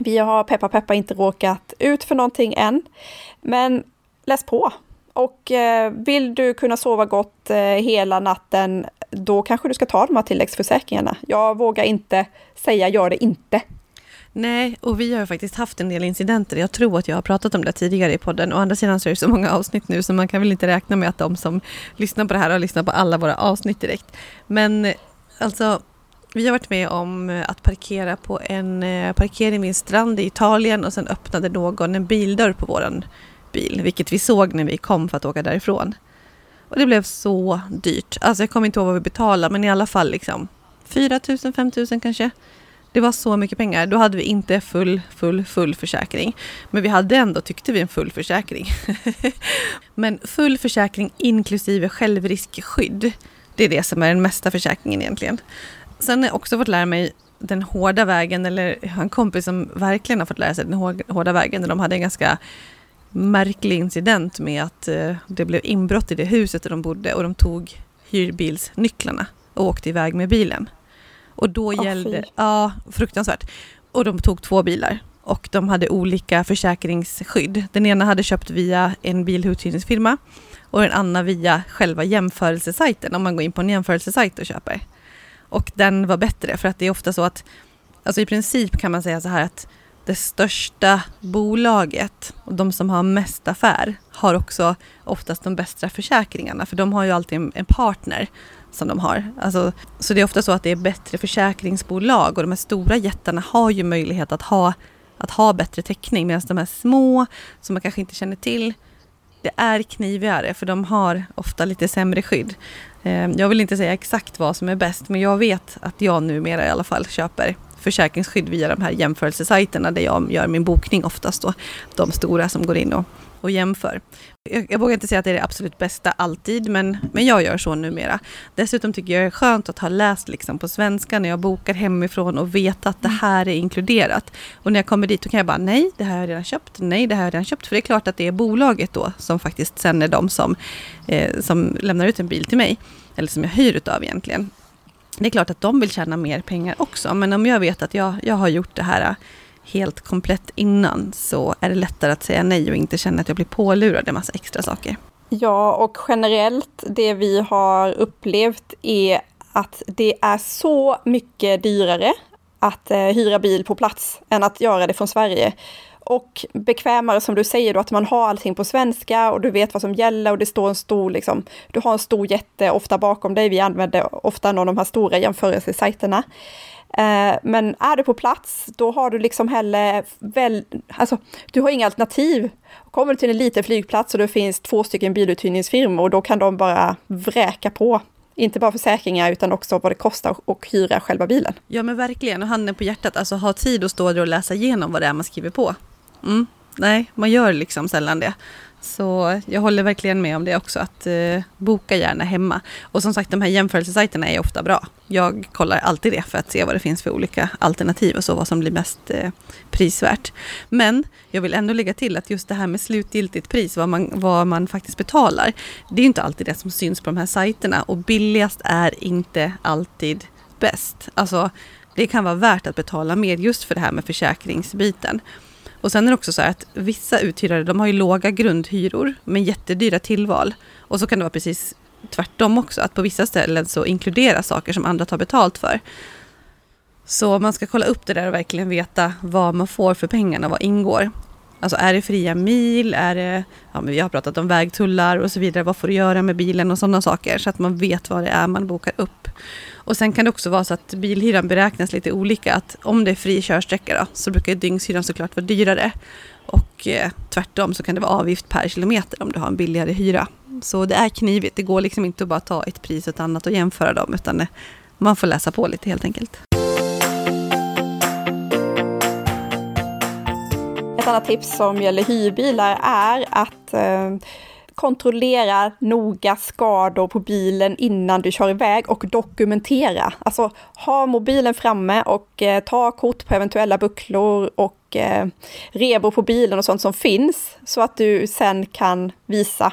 vi har peppa peppa inte råkat ut för någonting än, men läs på. Och eh, vill du kunna sova gott eh, hela natten, då kanske du ska ta de här tilläggsförsäkringarna. Jag vågar inte säga gör det inte. Nej, och vi har faktiskt haft en del incidenter. Jag tror att jag har pratat om det tidigare i podden. Å andra sidan så är det så många avsnitt nu så man kan väl inte räkna med att de som lyssnar på det här har lyssnat på alla våra avsnitt direkt. Men eh, alltså, vi har varit med om eh, att parkera på en eh, parkering vid en strand i Italien och sen öppnade någon en bildörr på våran bil, vilket vi såg när vi kom för att åka därifrån. Och det blev så dyrt. Alltså jag kommer inte ihåg vad vi betalade, men i alla fall liksom 4 000, 5 000 kanske. Det var så mycket pengar. Då hade vi inte full, full, full försäkring. Men vi hade ändå, tyckte vi, en full försäkring. men full försäkring inklusive självriskskydd. Det är det som är den mesta försäkringen egentligen. Sen har jag också fått lära mig den hårda vägen, eller jag har en kompis som verkligen har fått lära sig den hårda vägen. De hade en ganska märklig incident med att eh, det blev inbrott i det huset där de bodde och de tog hyrbilsnycklarna och åkte iväg med bilen. Och då oh, gällde... Fy. Ja, fruktansvärt. Och de tog två bilar och de hade olika försäkringsskydd. Den ena hade köpt via en biluthyrningsfirma och den andra via själva jämförelsesajten, om man går in på en jämförelsesajt och köper. Och den var bättre för att det är ofta så att, alltså i princip kan man säga så här att det största bolaget och de som har mest affär har också oftast de bästa försäkringarna för de har ju alltid en, partner som de har. Alltså, så det är ofta så att det är bättre försäkringsbolag och de här stora jättarna har ju möjlighet att ha, att ha bättre täckning medan de här små som man kanske inte känner till det är knivigare för de har ofta lite sämre skydd. Eh, jag vill inte säga exakt vad som är bäst men jag vet att jag numera i alla fall köper försäkringsskydd via de här jämförelsesajterna där jag gör min bokning oftast då. De stora som går in och, och jämför. Jag, jag vågar inte säga att det är det absolut bästa alltid, men, men jag gör så numera. Dessutom tycker jag det är skönt att ha läst liksom på svenska när jag bokar hemifrån och veta att det mm. här är inkluderat. Och när jag kommer dit då kan jag bara nej, det här har jag redan köpt, nej, det här har jag redan köpt. För det är klart att det är bolaget då som faktiskt sen är de som, eh, som lämnar ut en bil till mig. Eller som jag hyr utav egentligen. Det är klart att de vill tjäna mer pengar också, men om jag vet att jag, jag har gjort det här helt komplett innan så är det lättare att säga nej och inte känna att jag blir pålurad en massa extra saker. Ja, och generellt det vi har upplevt är att det är så mycket dyrare att eh, hyra bil på plats än att göra det från Sverige och bekvämare som du säger då, att man har allting på svenska och du vet vad som gäller och det står en stor, liksom, du har en stor jätte ofta bakom dig. Vi använder ofta någon av de här stora jämförelsesajterna. Eh, men är du på plats, då har du liksom heller väl, alltså du har inga alternativ. Kommer du till en liten flygplats och det finns två stycken biluthyrningsfirmor, då kan de bara vräka på inte bara försäkringar utan också vad det kostar att hyra själva bilen. Ja men verkligen, och handen på hjärtat, alltså ha tid att stå där och läsa igenom vad det är man skriver på. Mm. Nej, man gör liksom sällan det. Så jag håller verkligen med om det också, att eh, boka gärna hemma. Och som sagt, de här jämförelsesajterna är ofta bra. Jag kollar alltid det för att se vad det finns för olika alternativ och så, vad som blir mest eh, prisvärt. Men jag vill ändå lägga till att just det här med slutgiltigt pris, vad man, vad man faktiskt betalar, det är inte alltid det som syns på de här sajterna och billigast är inte alltid bäst. Alltså, det kan vara värt att betala mer just för det här med försäkringsbiten. Och sen är det också så här att vissa uthyrare de har ju låga grundhyror men jättedyra tillval. Och så kan det vara precis tvärtom också, att på vissa ställen så inkluderas saker som andra tar betalt för. Så man ska kolla upp det där och verkligen veta vad man får för pengarna, vad ingår. Alltså är det fria mil, är det, ja men vi har pratat om vägtullar och så vidare, vad får du göra med bilen och sådana saker så att man vet vad det är man bokar upp. Och sen kan det också vara så att bilhyran beräknas lite olika, att om det är fri körsträcka då, så brukar dygnshyran såklart vara dyrare. Och eh, tvärtom så kan det vara avgift per kilometer om du har en billigare hyra. Så det är knivigt, det går liksom inte att bara ta ett pris och ett annat och jämföra dem, utan man får läsa på lite helt enkelt. Ett annat tips som gäller hyrbilar är att eh, kontrollera noga skador på bilen innan du kör iväg och dokumentera. Alltså ha mobilen framme och eh, ta kort på eventuella bucklor och eh, rebor på bilen och sånt som finns så att du sen kan visa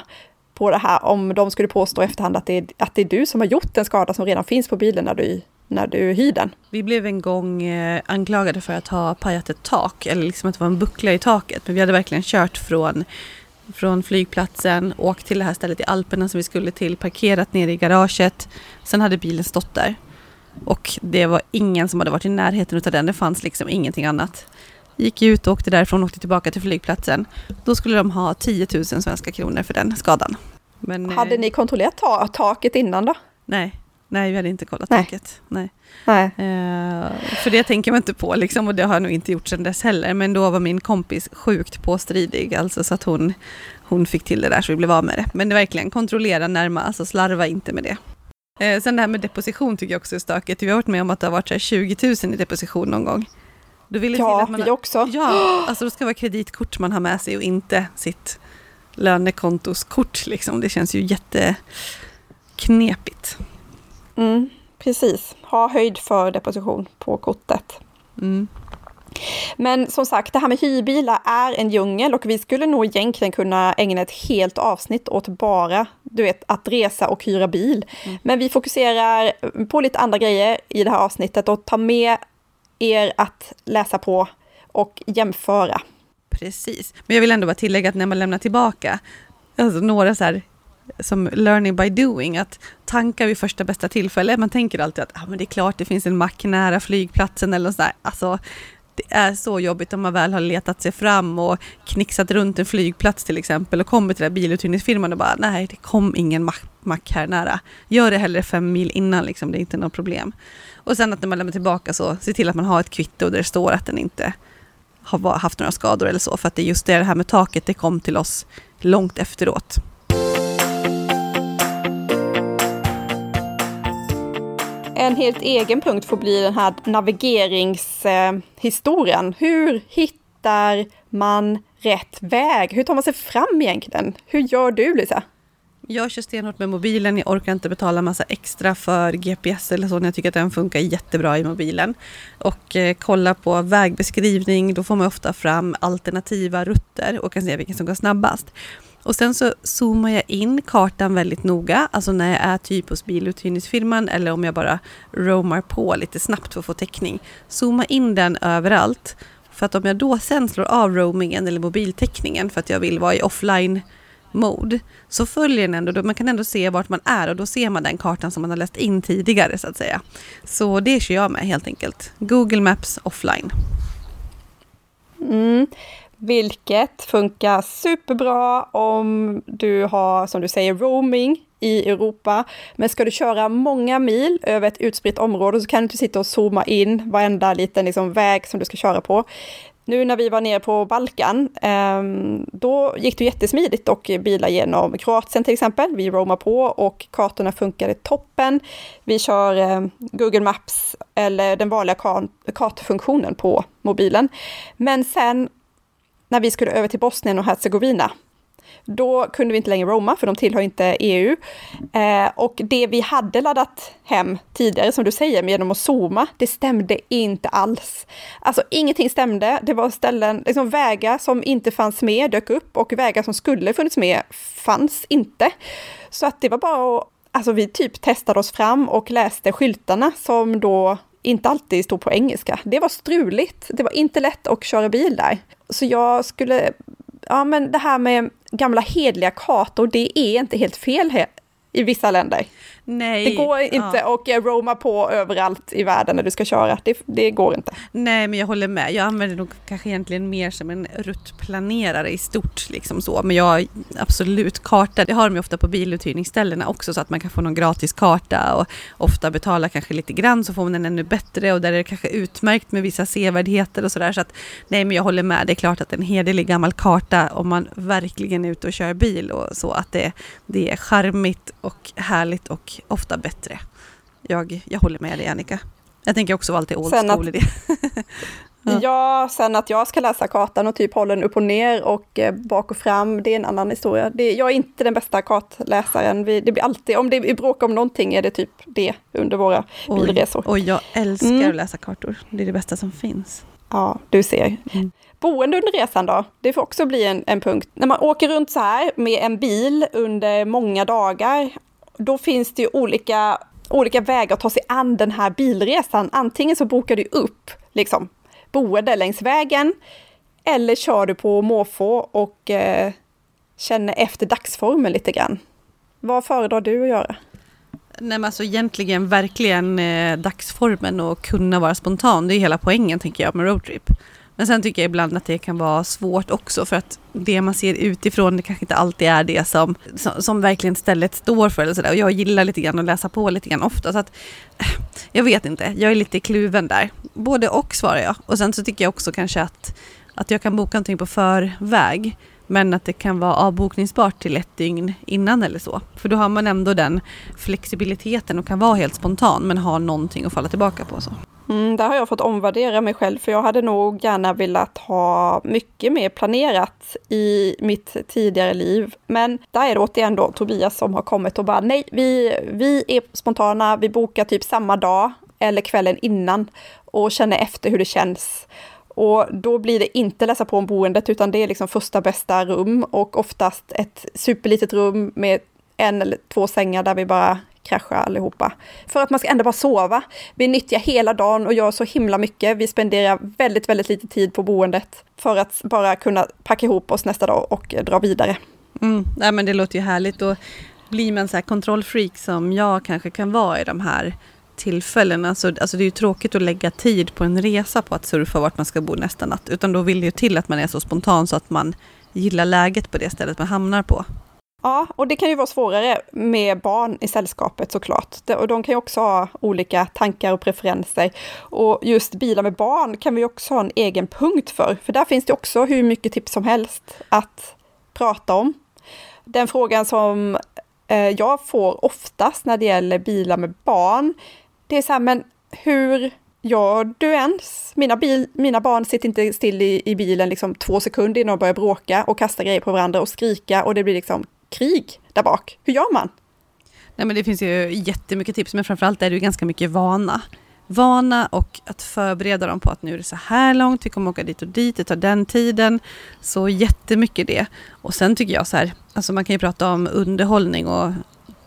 på det här om de skulle påstå i efterhand att det, är, att det är du som har gjort den skada som redan finns på bilen när du när du hyr den. Vi blev en gång eh, anklagade för att ha pajat ett tak, eller liksom att det var en buckla i taket. Men vi hade verkligen kört från, från flygplatsen, åkt till det här stället i Alperna som vi skulle till, parkerat nere i garaget. Sen hade bilen stått där. Och det var ingen som hade varit i närheten av den, det fanns liksom ingenting annat. Gick ut och åkte därifrån och åkte tillbaka till flygplatsen. Då skulle de ha 10 000 svenska kronor för den skadan. Men, hade eh, ni kontrollerat ta taket innan då? Nej, Nej, vi hade inte kollat Nej. taket. Nej. Nej. Eh, för det tänker man inte på liksom, och det har jag nog inte gjort sedan dess heller. Men då var min kompis sjukt påstridig, alltså så att hon, hon fick till det där så vi blev av med det. Men det verkligen kontrollera närma, alltså slarva inte med det. Eh, sen det här med deposition tycker jag också är stökigt. Vi har varit med om att det har varit 20 000 i deposition någon gång. Då vill ja, att man vi också. Ja, alltså då ska det vara kreditkort man har med sig och inte sitt lönekontoskort. Liksom. Det känns ju jätteknepigt. Mm, precis, ha höjd för deposition på kortet. Mm. Men som sagt, det här med hyrbilar är en djungel och vi skulle nog egentligen kunna ägna ett helt avsnitt åt bara, du vet, att resa och hyra bil. Mm. Men vi fokuserar på lite andra grejer i det här avsnittet och tar med er att läsa på och jämföra. Precis, men jag vill ändå bara tillägga att när man lämnar tillbaka, alltså några så här som learning by doing, att tanka vid första bästa tillfälle. Man tänker alltid att ah, men det är klart det finns en mack nära flygplatsen eller sådär. Alltså, det är så jobbigt om man väl har letat sig fram och knixat runt en flygplats till exempel och kommer till den biluthyrningsfirman och bara nej, det kom ingen mack här nära. Gör det hellre fem mil innan, liksom, det är inte något problem. Och sen att när man lämnar tillbaka så se till att man har ett kvitto där det står att den inte har haft några skador eller så, för att det är just det här med taket, det kom till oss långt efteråt. En helt egen punkt får bli den här navigeringshistorien. Hur hittar man rätt väg? Hur tar man sig fram egentligen? Hur gör du Lisa? Jag kör stenhårt med mobilen. Jag orkar inte betala massa extra för GPS eller så när jag tycker att den funkar jättebra i mobilen. Och eh, kolla på vägbeskrivning, då får man ofta fram alternativa rutter och kan se vilken som går snabbast. Och sen så zoomar jag in kartan väldigt noga, alltså när jag är typ hos biluthyrningsfirman eller om jag bara roamar på lite snabbt för att få täckning. Zooma in den överallt. För att om jag då sen slår av roamingen eller mobiltäckningen för att jag vill vara i offline mode så följer den ändå, man kan ändå se vart man är och då ser man den kartan som man har läst in tidigare så att säga. Så det kör jag med helt enkelt. Google Maps offline. Mm vilket funkar superbra om du har, som du säger, roaming i Europa. Men ska du köra många mil över ett utspritt område så kan du inte sitta och zooma in varenda liten liksom, väg som du ska köra på. Nu när vi var nere på Balkan, ehm, då gick det jättesmidigt och bilar genom Kroatien till exempel. Vi roamar på och kartorna funkade toppen. Vi kör ehm, Google Maps eller den vanliga kartfunktionen på mobilen. Men sen när vi skulle över till Bosnien och Hercegovina. Då kunde vi inte längre roma, för de tillhör inte EU. Eh, och det vi hade laddat hem tidigare, som du säger, genom att zooma, det stämde inte alls. Alltså ingenting stämde. Det var ställen, liksom vägar som inte fanns med dök upp och vägar som skulle funnits med fanns inte. Så att det var bara att, alltså vi typ testade oss fram och läste skyltarna som då inte alltid stod på engelska. Det var struligt. Det var inte lätt att köra bil där. Så jag skulle, ja men det här med gamla hedliga kartor, det är inte helt fel i vissa länder. Nej. Det går inte ja. att roma på överallt i världen när du ska köra. Det, det, går inte. Nej, men jag håller med. Jag använder nog kanske egentligen mer som en ruttplanerare i stort. Liksom så. Men jag absolut karta. Det har de ju ofta på biluthyrningsställena också så att man kan få någon gratis karta och ofta betala kanske lite grann så får man den ännu bättre och där är det kanske utmärkt med vissa sevärdheter och sådär. Så att nej, men jag håller med. Det är klart att en hederlig gammal karta om man verkligen är ute och kör bil och så att det, det är charmigt och härligt och ofta bättre. Jag, jag håller med dig Annika. Jag tänker också vara lite old sen school att, i det. ja. ja. sen att jag ska läsa kartan och typ hålla den upp och ner och eh, bak och fram, det är en annan historia. Det, jag är inte den bästa kartläsaren. Vi, det blir alltid, om det bråkar om någonting är det typ det under våra oj, bilresor. Och jag älskar mm. att läsa kartor. Det är det bästa som finns. Ja, du ser. Mm. Boende under resan då? Det får också bli en, en punkt. När man åker runt så här med en bil under många dagar, då finns det ju olika, olika vägar att ta sig an den här bilresan. Antingen så bokar du upp liksom, boende längs vägen, eller kör du på måfå och eh, känner efter dagsformen lite grann. Vad föredrar du att göra? Nej men alltså egentligen verkligen eh, dagsformen och kunna vara spontan. Det är hela poängen tänker jag med roadtrip. Men sen tycker jag ibland att det kan vara svårt också för att det man ser utifrån det kanske inte alltid är det som, som, som verkligen stället står för. Eller så där. Och jag gillar lite grann att läsa på lite grann ofta. Så att, eh, jag vet inte, jag är lite kluven där. Både och svarar jag. Och sen så tycker jag också kanske att, att jag kan boka någonting på förväg. Men att det kan vara avbokningsbart till ett dygn innan eller så. För då har man ändå den flexibiliteten och kan vara helt spontan men har någonting att falla tillbaka på. Så. Mm, där har jag fått omvärdera mig själv, för jag hade nog gärna velat ha mycket mer planerat i mitt tidigare liv. Men där är det återigen då Tobias som har kommit och bara nej, vi, vi är spontana, vi bokar typ samma dag eller kvällen innan och känner efter hur det känns. Och då blir det inte läsa på om boendet, utan det är liksom första bästa rum och oftast ett superlitet rum med en eller två sängar där vi bara krascha allihopa. För att man ska ändå bara sova. Vi nyttjar hela dagen och gör så himla mycket. Vi spenderar väldigt, väldigt lite tid på boendet för att bara kunna packa ihop oss nästa dag och eh, dra vidare. Mm. Nej, men det låter ju härligt och blir man så här kontrollfreak som jag kanske kan vara i de här tillfällena. Alltså, alltså det är ju tråkigt att lägga tid på en resa på att surfa vart man ska bo nästa natt. Utan då vill det ju till att man är så spontan så att man gillar läget på det stället man hamnar på. Ja, och det kan ju vara svårare med barn i sällskapet såklart. Och de kan ju också ha olika tankar och preferenser. Och just bilar med barn kan vi också ha en egen punkt för, för där finns det också hur mycket tips som helst att prata om. Den frågan som eh, jag får oftast när det gäller bilar med barn, det är så här, men hur gör du ens? Mina, bil, mina barn sitter inte still i, i bilen liksom två sekunder innan de börjar bråka och kasta grejer på varandra och skrika och det blir liksom krig där bak. Hur gör man? Nej, men det finns ju jättemycket tips, men framförallt är det ju ganska mycket vana. Vana och att förbereda dem på att nu är det så här långt, vi kommer åka dit och dit, det tar den tiden. Så jättemycket det. Och sen tycker jag så här, alltså man kan ju prata om underhållning och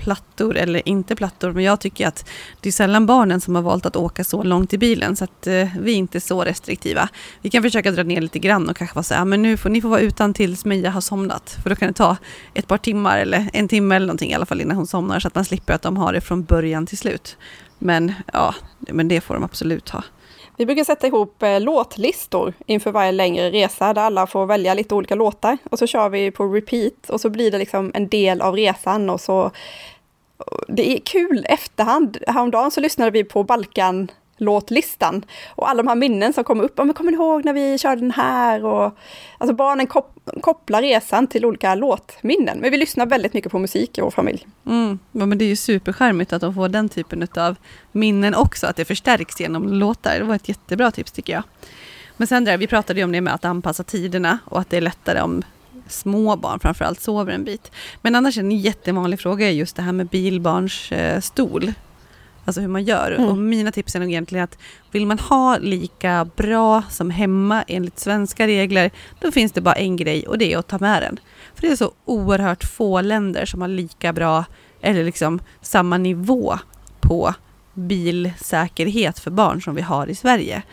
plattor eller inte plattor. Men jag tycker att det är sällan barnen som har valt att åka så långt i bilen. Så att eh, vi är inte så restriktiva. Vi kan försöka dra ner lite grann och kanske vara så här, men nu får ni får vara utan tills Meja har somnat. För då kan det ta ett par timmar eller en timme eller någonting i alla fall innan hon somnar. Så att man slipper att de har det från början till slut. Men ja, men det får de absolut ha. Vi brukar sätta ihop eh, låtlistor inför varje längre resa där alla får välja lite olika låtar och så kör vi på repeat och så blir det liksom en del av resan och så det är kul efterhand. Häromdagen så lyssnade vi på Balkan låtlistan och alla de här minnen som kommer upp. Ja, Men kommer ni ihåg när vi körde den här? Och, alltså barnen kop kopplar resan till olika låtminnen. Men vi lyssnar väldigt mycket på musik i vår familj. Mm, men det är ju superskärmigt att de får den typen av minnen också, att det förstärks genom låtar. Det var ett jättebra tips tycker jag. Men sen där, vi pratade ju om det med att anpassa tiderna och att det är lättare om små barn framförallt sover en bit. Men annars en jättevanlig fråga är just det här med bilbarns eh, stol. Alltså hur man gör. Mm. Och mina tips är nog egentligen att vill man ha lika bra som hemma enligt svenska regler, då finns det bara en grej och det är att ta med den. För det är så oerhört få länder som har lika bra, eller liksom samma nivå på bilsäkerhet för barn som vi har i Sverige.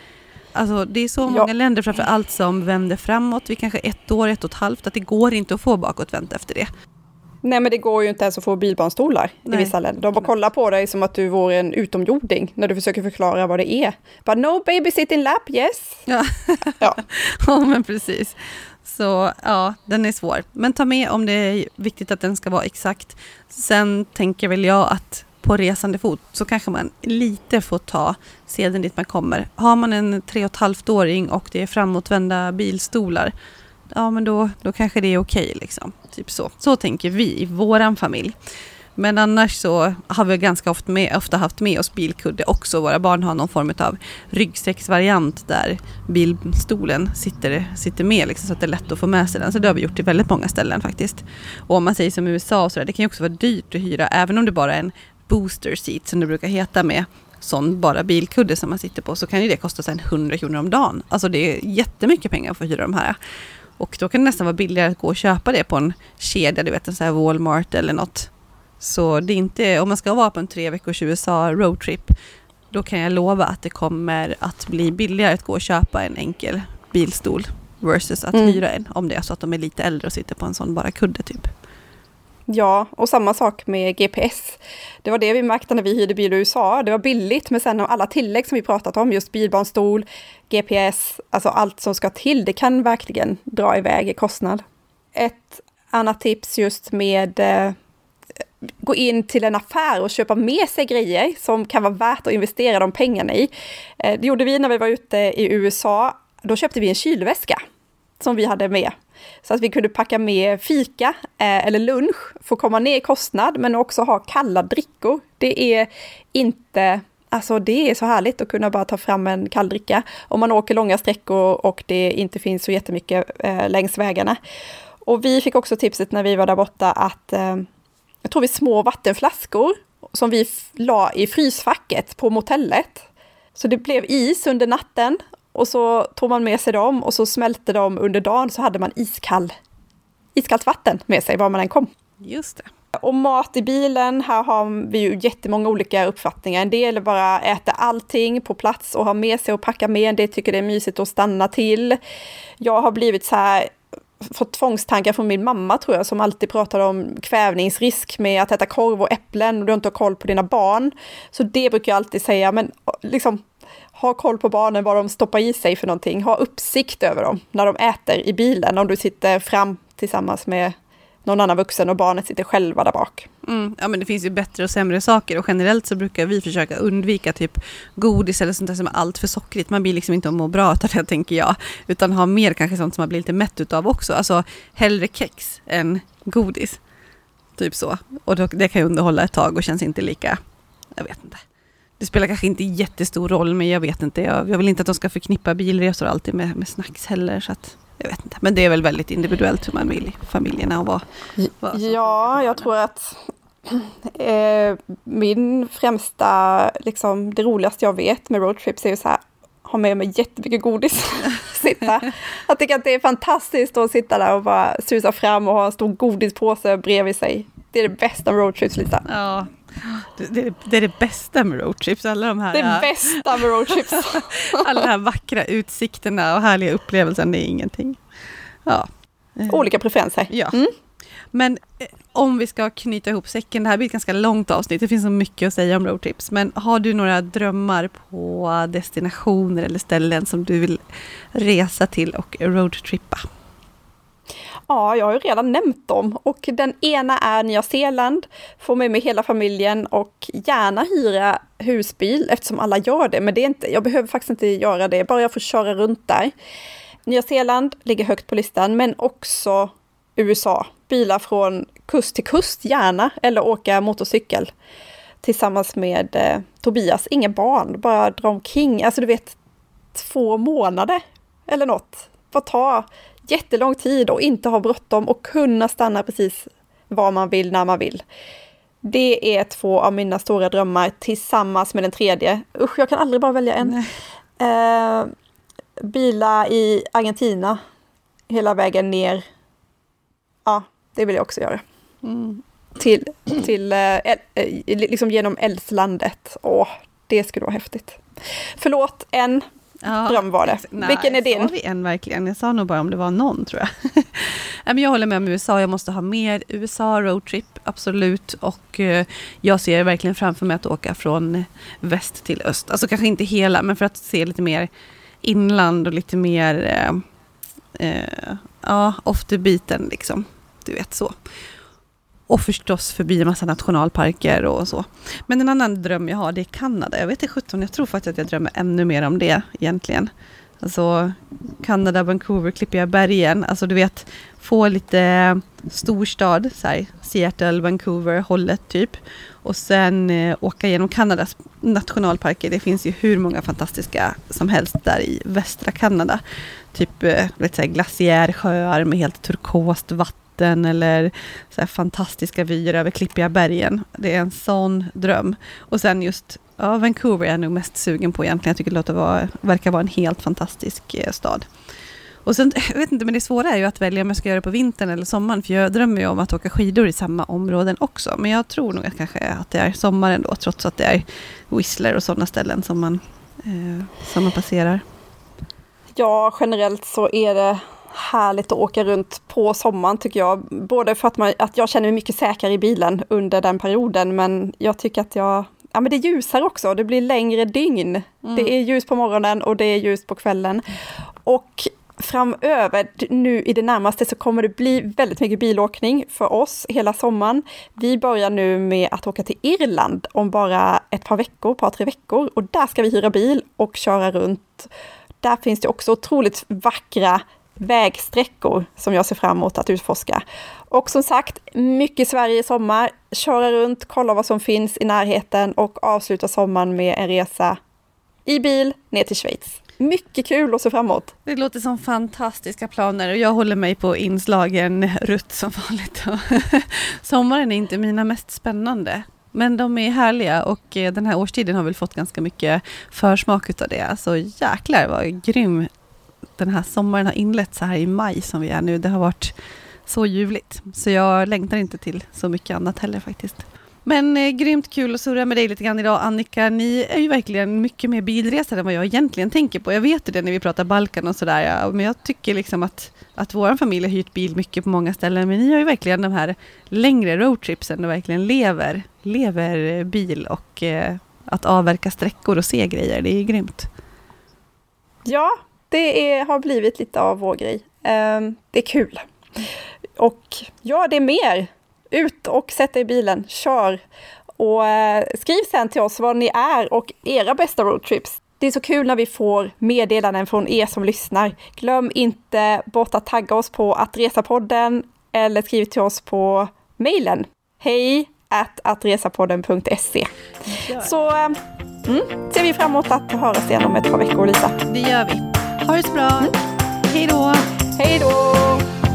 Alltså, det är så många ja. länder framför allt som vänder framåt vid kanske ett år, ett och ett halvt, att det går inte att få bakåtvänt efter det. Nej men det går ju inte ens att få bilbarnstolar i vissa länder. De bara kollar på dig som att du vore en utomjording när du försöker förklara vad det är. Bara no baby sit in lap, yes. Ja. Ja. ja, men precis. Så ja, den är svår. Men ta med om det är viktigt att den ska vara exakt. Sen tänker väl jag att på resande fot så kanske man lite får ta seden dit man kommer. Har man en tre och ett halvt åring och det är framåtvända bilstolar, ja men då, då kanske det är okej liksom. Typ så. Så tänker vi i våran familj. Men annars så har vi ganska ofta, med, ofta haft med oss bilkudde också. Våra barn har någon form av ryggsäcksvariant där bilstolen sitter, sitter med liksom, så att det är lätt att få med sig den. Så det har vi gjort i väldigt många ställen faktiskt. Och om man säger som i USA och sådär, det kan ju också vara dyrt att hyra även om det bara är en booster seat som det brukar heta med sån bara bilkudde som man sitter på så kan ju det kosta sen 100 kronor om dagen. Alltså det är jättemycket pengar för att hyra de här. Och då kan det nästan vara billigare att gå och köpa det på en kedja, du vet en sån här Walmart eller något. Så det är inte, om man ska vara på en tre veckors USA roadtrip, då kan jag lova att det kommer att bli billigare att gå och köpa en enkel bilstol versus att Mm. hyra en, om det är så att de är lite äldre och sitter på en sån bara kudde typ. Ja, och samma sak med GPS. Det var det vi märkte när vi hyrde bil i USA. Det var billigt, men sen alla tillägg som vi pratat om, just bilbarnstol, GPS, alltså allt som ska till, det kan verkligen dra iväg i kostnad. Ett annat tips just med eh, gå in till en affär och köpa med sig grejer som kan vara värt att investera de pengarna i. Eh, det gjorde vi när vi var ute i USA. Då köpte vi en kylväska som vi hade med. Så att vi kunde packa med fika eh, eller lunch, få komma ner i kostnad, men också ha kalla drickor. Det är inte, alltså det är så härligt att kunna bara ta fram en kall dricka om man åker långa sträckor och det inte finns så jättemycket eh, längs vägarna. Och vi fick också tipset när vi var där borta att eh, jag tror vi små vattenflaskor som vi la i frysfacket på motellet. Så det blev is under natten och så tog man med sig dem och så smälte de under dagen så hade man iskall, iskallt vatten med sig var man än kom. Just det. Och mat i bilen, här har vi ju jättemånga olika uppfattningar. En del bara äter allting på plats och har med sig och packar med. En del tycker det är mysigt att stanna till. Jag har blivit så här, fått tvångstankar från min mamma tror jag, som alltid pratade om kvävningsrisk med att äta korv och äpplen och du inte har koll på dina barn. Så det brukar jag alltid säga, men liksom ha koll på barnen, vad de stoppar i sig för någonting. Ha uppsikt över dem när de äter i bilen, om du sitter fram tillsammans med någon annan vuxen och barnet sitter själva där bak. Mm, ja, men det finns ju bättre och sämre saker och generellt så brukar vi försöka undvika typ godis eller sånt där som är allt för sockrigt. Man blir liksom inte att må bra av det tänker jag. Utan ha mer kanske sånt som man blir lite mätt utav också. Alltså hellre kex än godis. Typ så. Och då, det kan ju underhålla ett tag och känns inte lika, jag vet inte. Det spelar kanske inte jättestor roll men jag vet inte. Jag, jag vill inte att de ska förknippa bilresor alltid med, med snacks heller. Så att, jag vet inte. Men det är väl väldigt individuellt hur man vill i familjerna och vad, vad Ja, jag tror att eh, min främsta, liksom det roligaste jag vet med roadtrips är ju så här, ha med mig jättemycket godis. sitta. Jag tycker att det är fantastiskt att sitta där och bara susa fram och ha en stor godispåse bredvid sig. Det är det bästa med roadtrips, Lisa. Ja, det, det, det är det bästa med roadtrips. Alla de här, Det bästa med roadtrips. alla de här vackra utsikterna och härliga upplevelsen, det är ingenting. Ja. Eh, Olika preferenser. Ja. Mm. Men eh, om vi ska knyta ihop säcken, det här blir ett ganska långt avsnitt, det finns så mycket att säga om roadtrips. Men har du några drömmar på destinationer eller ställen som du vill resa till och roadtrippa? Ja, jag har ju redan nämnt dem och den ena är Nya Zeeland. Få med mig hela familjen och gärna hyra husbil eftersom alla gör det. Men det är inte, jag behöver faktiskt inte göra det, bara jag får köra runt där. Nya Zeeland ligger högt på listan, men också USA. Bilar från kust till kust gärna, eller åka motorcykel tillsammans med eh, Tobias. Inga barn, bara dra omkring. Alltså du vet, två månader eller något. Bara ta jättelång tid och inte ha bråttom och kunna stanna precis var man vill, när man vill. Det är två av mina stora drömmar tillsammans med den tredje. Usch, jag kan aldrig bara välja en. Eh, bila i Argentina hela vägen ner. Ja, det vill jag också göra. Mm. Till, till eh, eh, liksom genom eldslandet. Åh, det skulle vara häftigt. Förlåt, en. Ja, dröm var det. Nej, Vilken är din? Sa vi en verkligen? Jag sa nog bara om det var någon tror jag. jag håller med om USA, jag måste ha mer USA roadtrip, absolut. Och eh, jag ser verkligen framför mig att åka från väst till öst. Alltså kanske inte hela, men för att se lite mer inland och lite mer, eh, eh, ja, off the beaten liksom. Du vet så. Och förstås förbi en massa nationalparker och så. Men en annan dröm jag har, det är Kanada. Jag vet inte 17, jag tror faktiskt att jag drömmer ännu mer om det egentligen. Alltså Kanada, Vancouver, Klippiga bergen. Alltså du vet, få lite storstad, så här, Seattle, Vancouver hållet typ. Och sen eh, åka genom Kanadas nationalparker. Det finns ju hur många fantastiska som helst där i västra Kanada. Typ eh, glaciärsjöar med helt turkost vatten vatten eller så fantastiska vyer över klippiga bergen. Det är en sån dröm. Och sen just ja, Vancouver är jag nog mest sugen på egentligen. Jag tycker det låter vara, verkar vara en helt fantastisk eh, stad. Och sen, jag vet inte, men det svåra är ju att välja om jag ska göra det på vintern eller sommaren. För jag drömmer ju om att åka skidor i samma områden också. Men jag tror nog att kanske att det är sommaren då, trots att det är Whistler och sådana ställen som man, eh, som man passerar. Ja, generellt så är det härligt att åka runt på sommaren tycker jag. Både för att, man, att jag känner mig mycket säkrare i bilen under den perioden, men jag tycker att jag Ja men det ljusar också, det blir längre dygn. Mm. Det är ljus på morgonen och det är ljus på kvällen. Och framöver, nu i det närmaste, så kommer det bli väldigt mycket bilåkning för oss hela sommaren. Vi börjar nu med att åka till Irland om bara ett par veckor, par tre veckor. Och där ska vi hyra bil och köra runt. Där finns det också otroligt vackra vägsträckor som jag ser fram emot att utforska. Och som sagt, mycket Sverige i sommar. Köra runt, kolla vad som finns i närheten och avsluta sommaren med en resa i bil ner till Schweiz. Mycket kul att se fram emot. Det låter som fantastiska planer och jag håller mig på inslagen rutt som vanligt. Sommaren är inte mina mest spännande. Men de är härliga och eh, den här årstiden har väl fått ganska mycket försmak utav det. Så jäklar vad grym den här sommaren har inletts så här i maj som vi är nu. Det har varit så ljuvligt. Så jag längtar inte till så mycket annat heller faktiskt. Men eh, grymt kul att surra med dig lite grann idag Annika. Ni är ju verkligen mycket mer bilresare än vad jag egentligen tänker på. Jag vet ju det när vi pratar Balkan och sådär. Ja. Men jag tycker liksom att, att vår familj har hyrt bil mycket på många ställen. Men ni har ju verkligen de här längre roadtripsen och verkligen lever, lever bil och eh, att avverka sträckor och se grejer. Det är ju grymt. Ja, det är, har blivit lite av vår grej. Um, det är kul. Och ja, det mer. Ut och sätt er i bilen, kör. Och uh, skriv sen till oss vad ni är och era bästa roadtrips. Det är så kul när vi får meddelanden från er som lyssnar. Glöm inte bort att tagga oss på att resa-podden eller skriv till oss på mejlen. Hej attresapodden.se. Så mm, ser vi fram emot att höras igen om ett par veckor, Lisa. Det gör vi. Ha det så bra. Mm. Hej då. Hej då.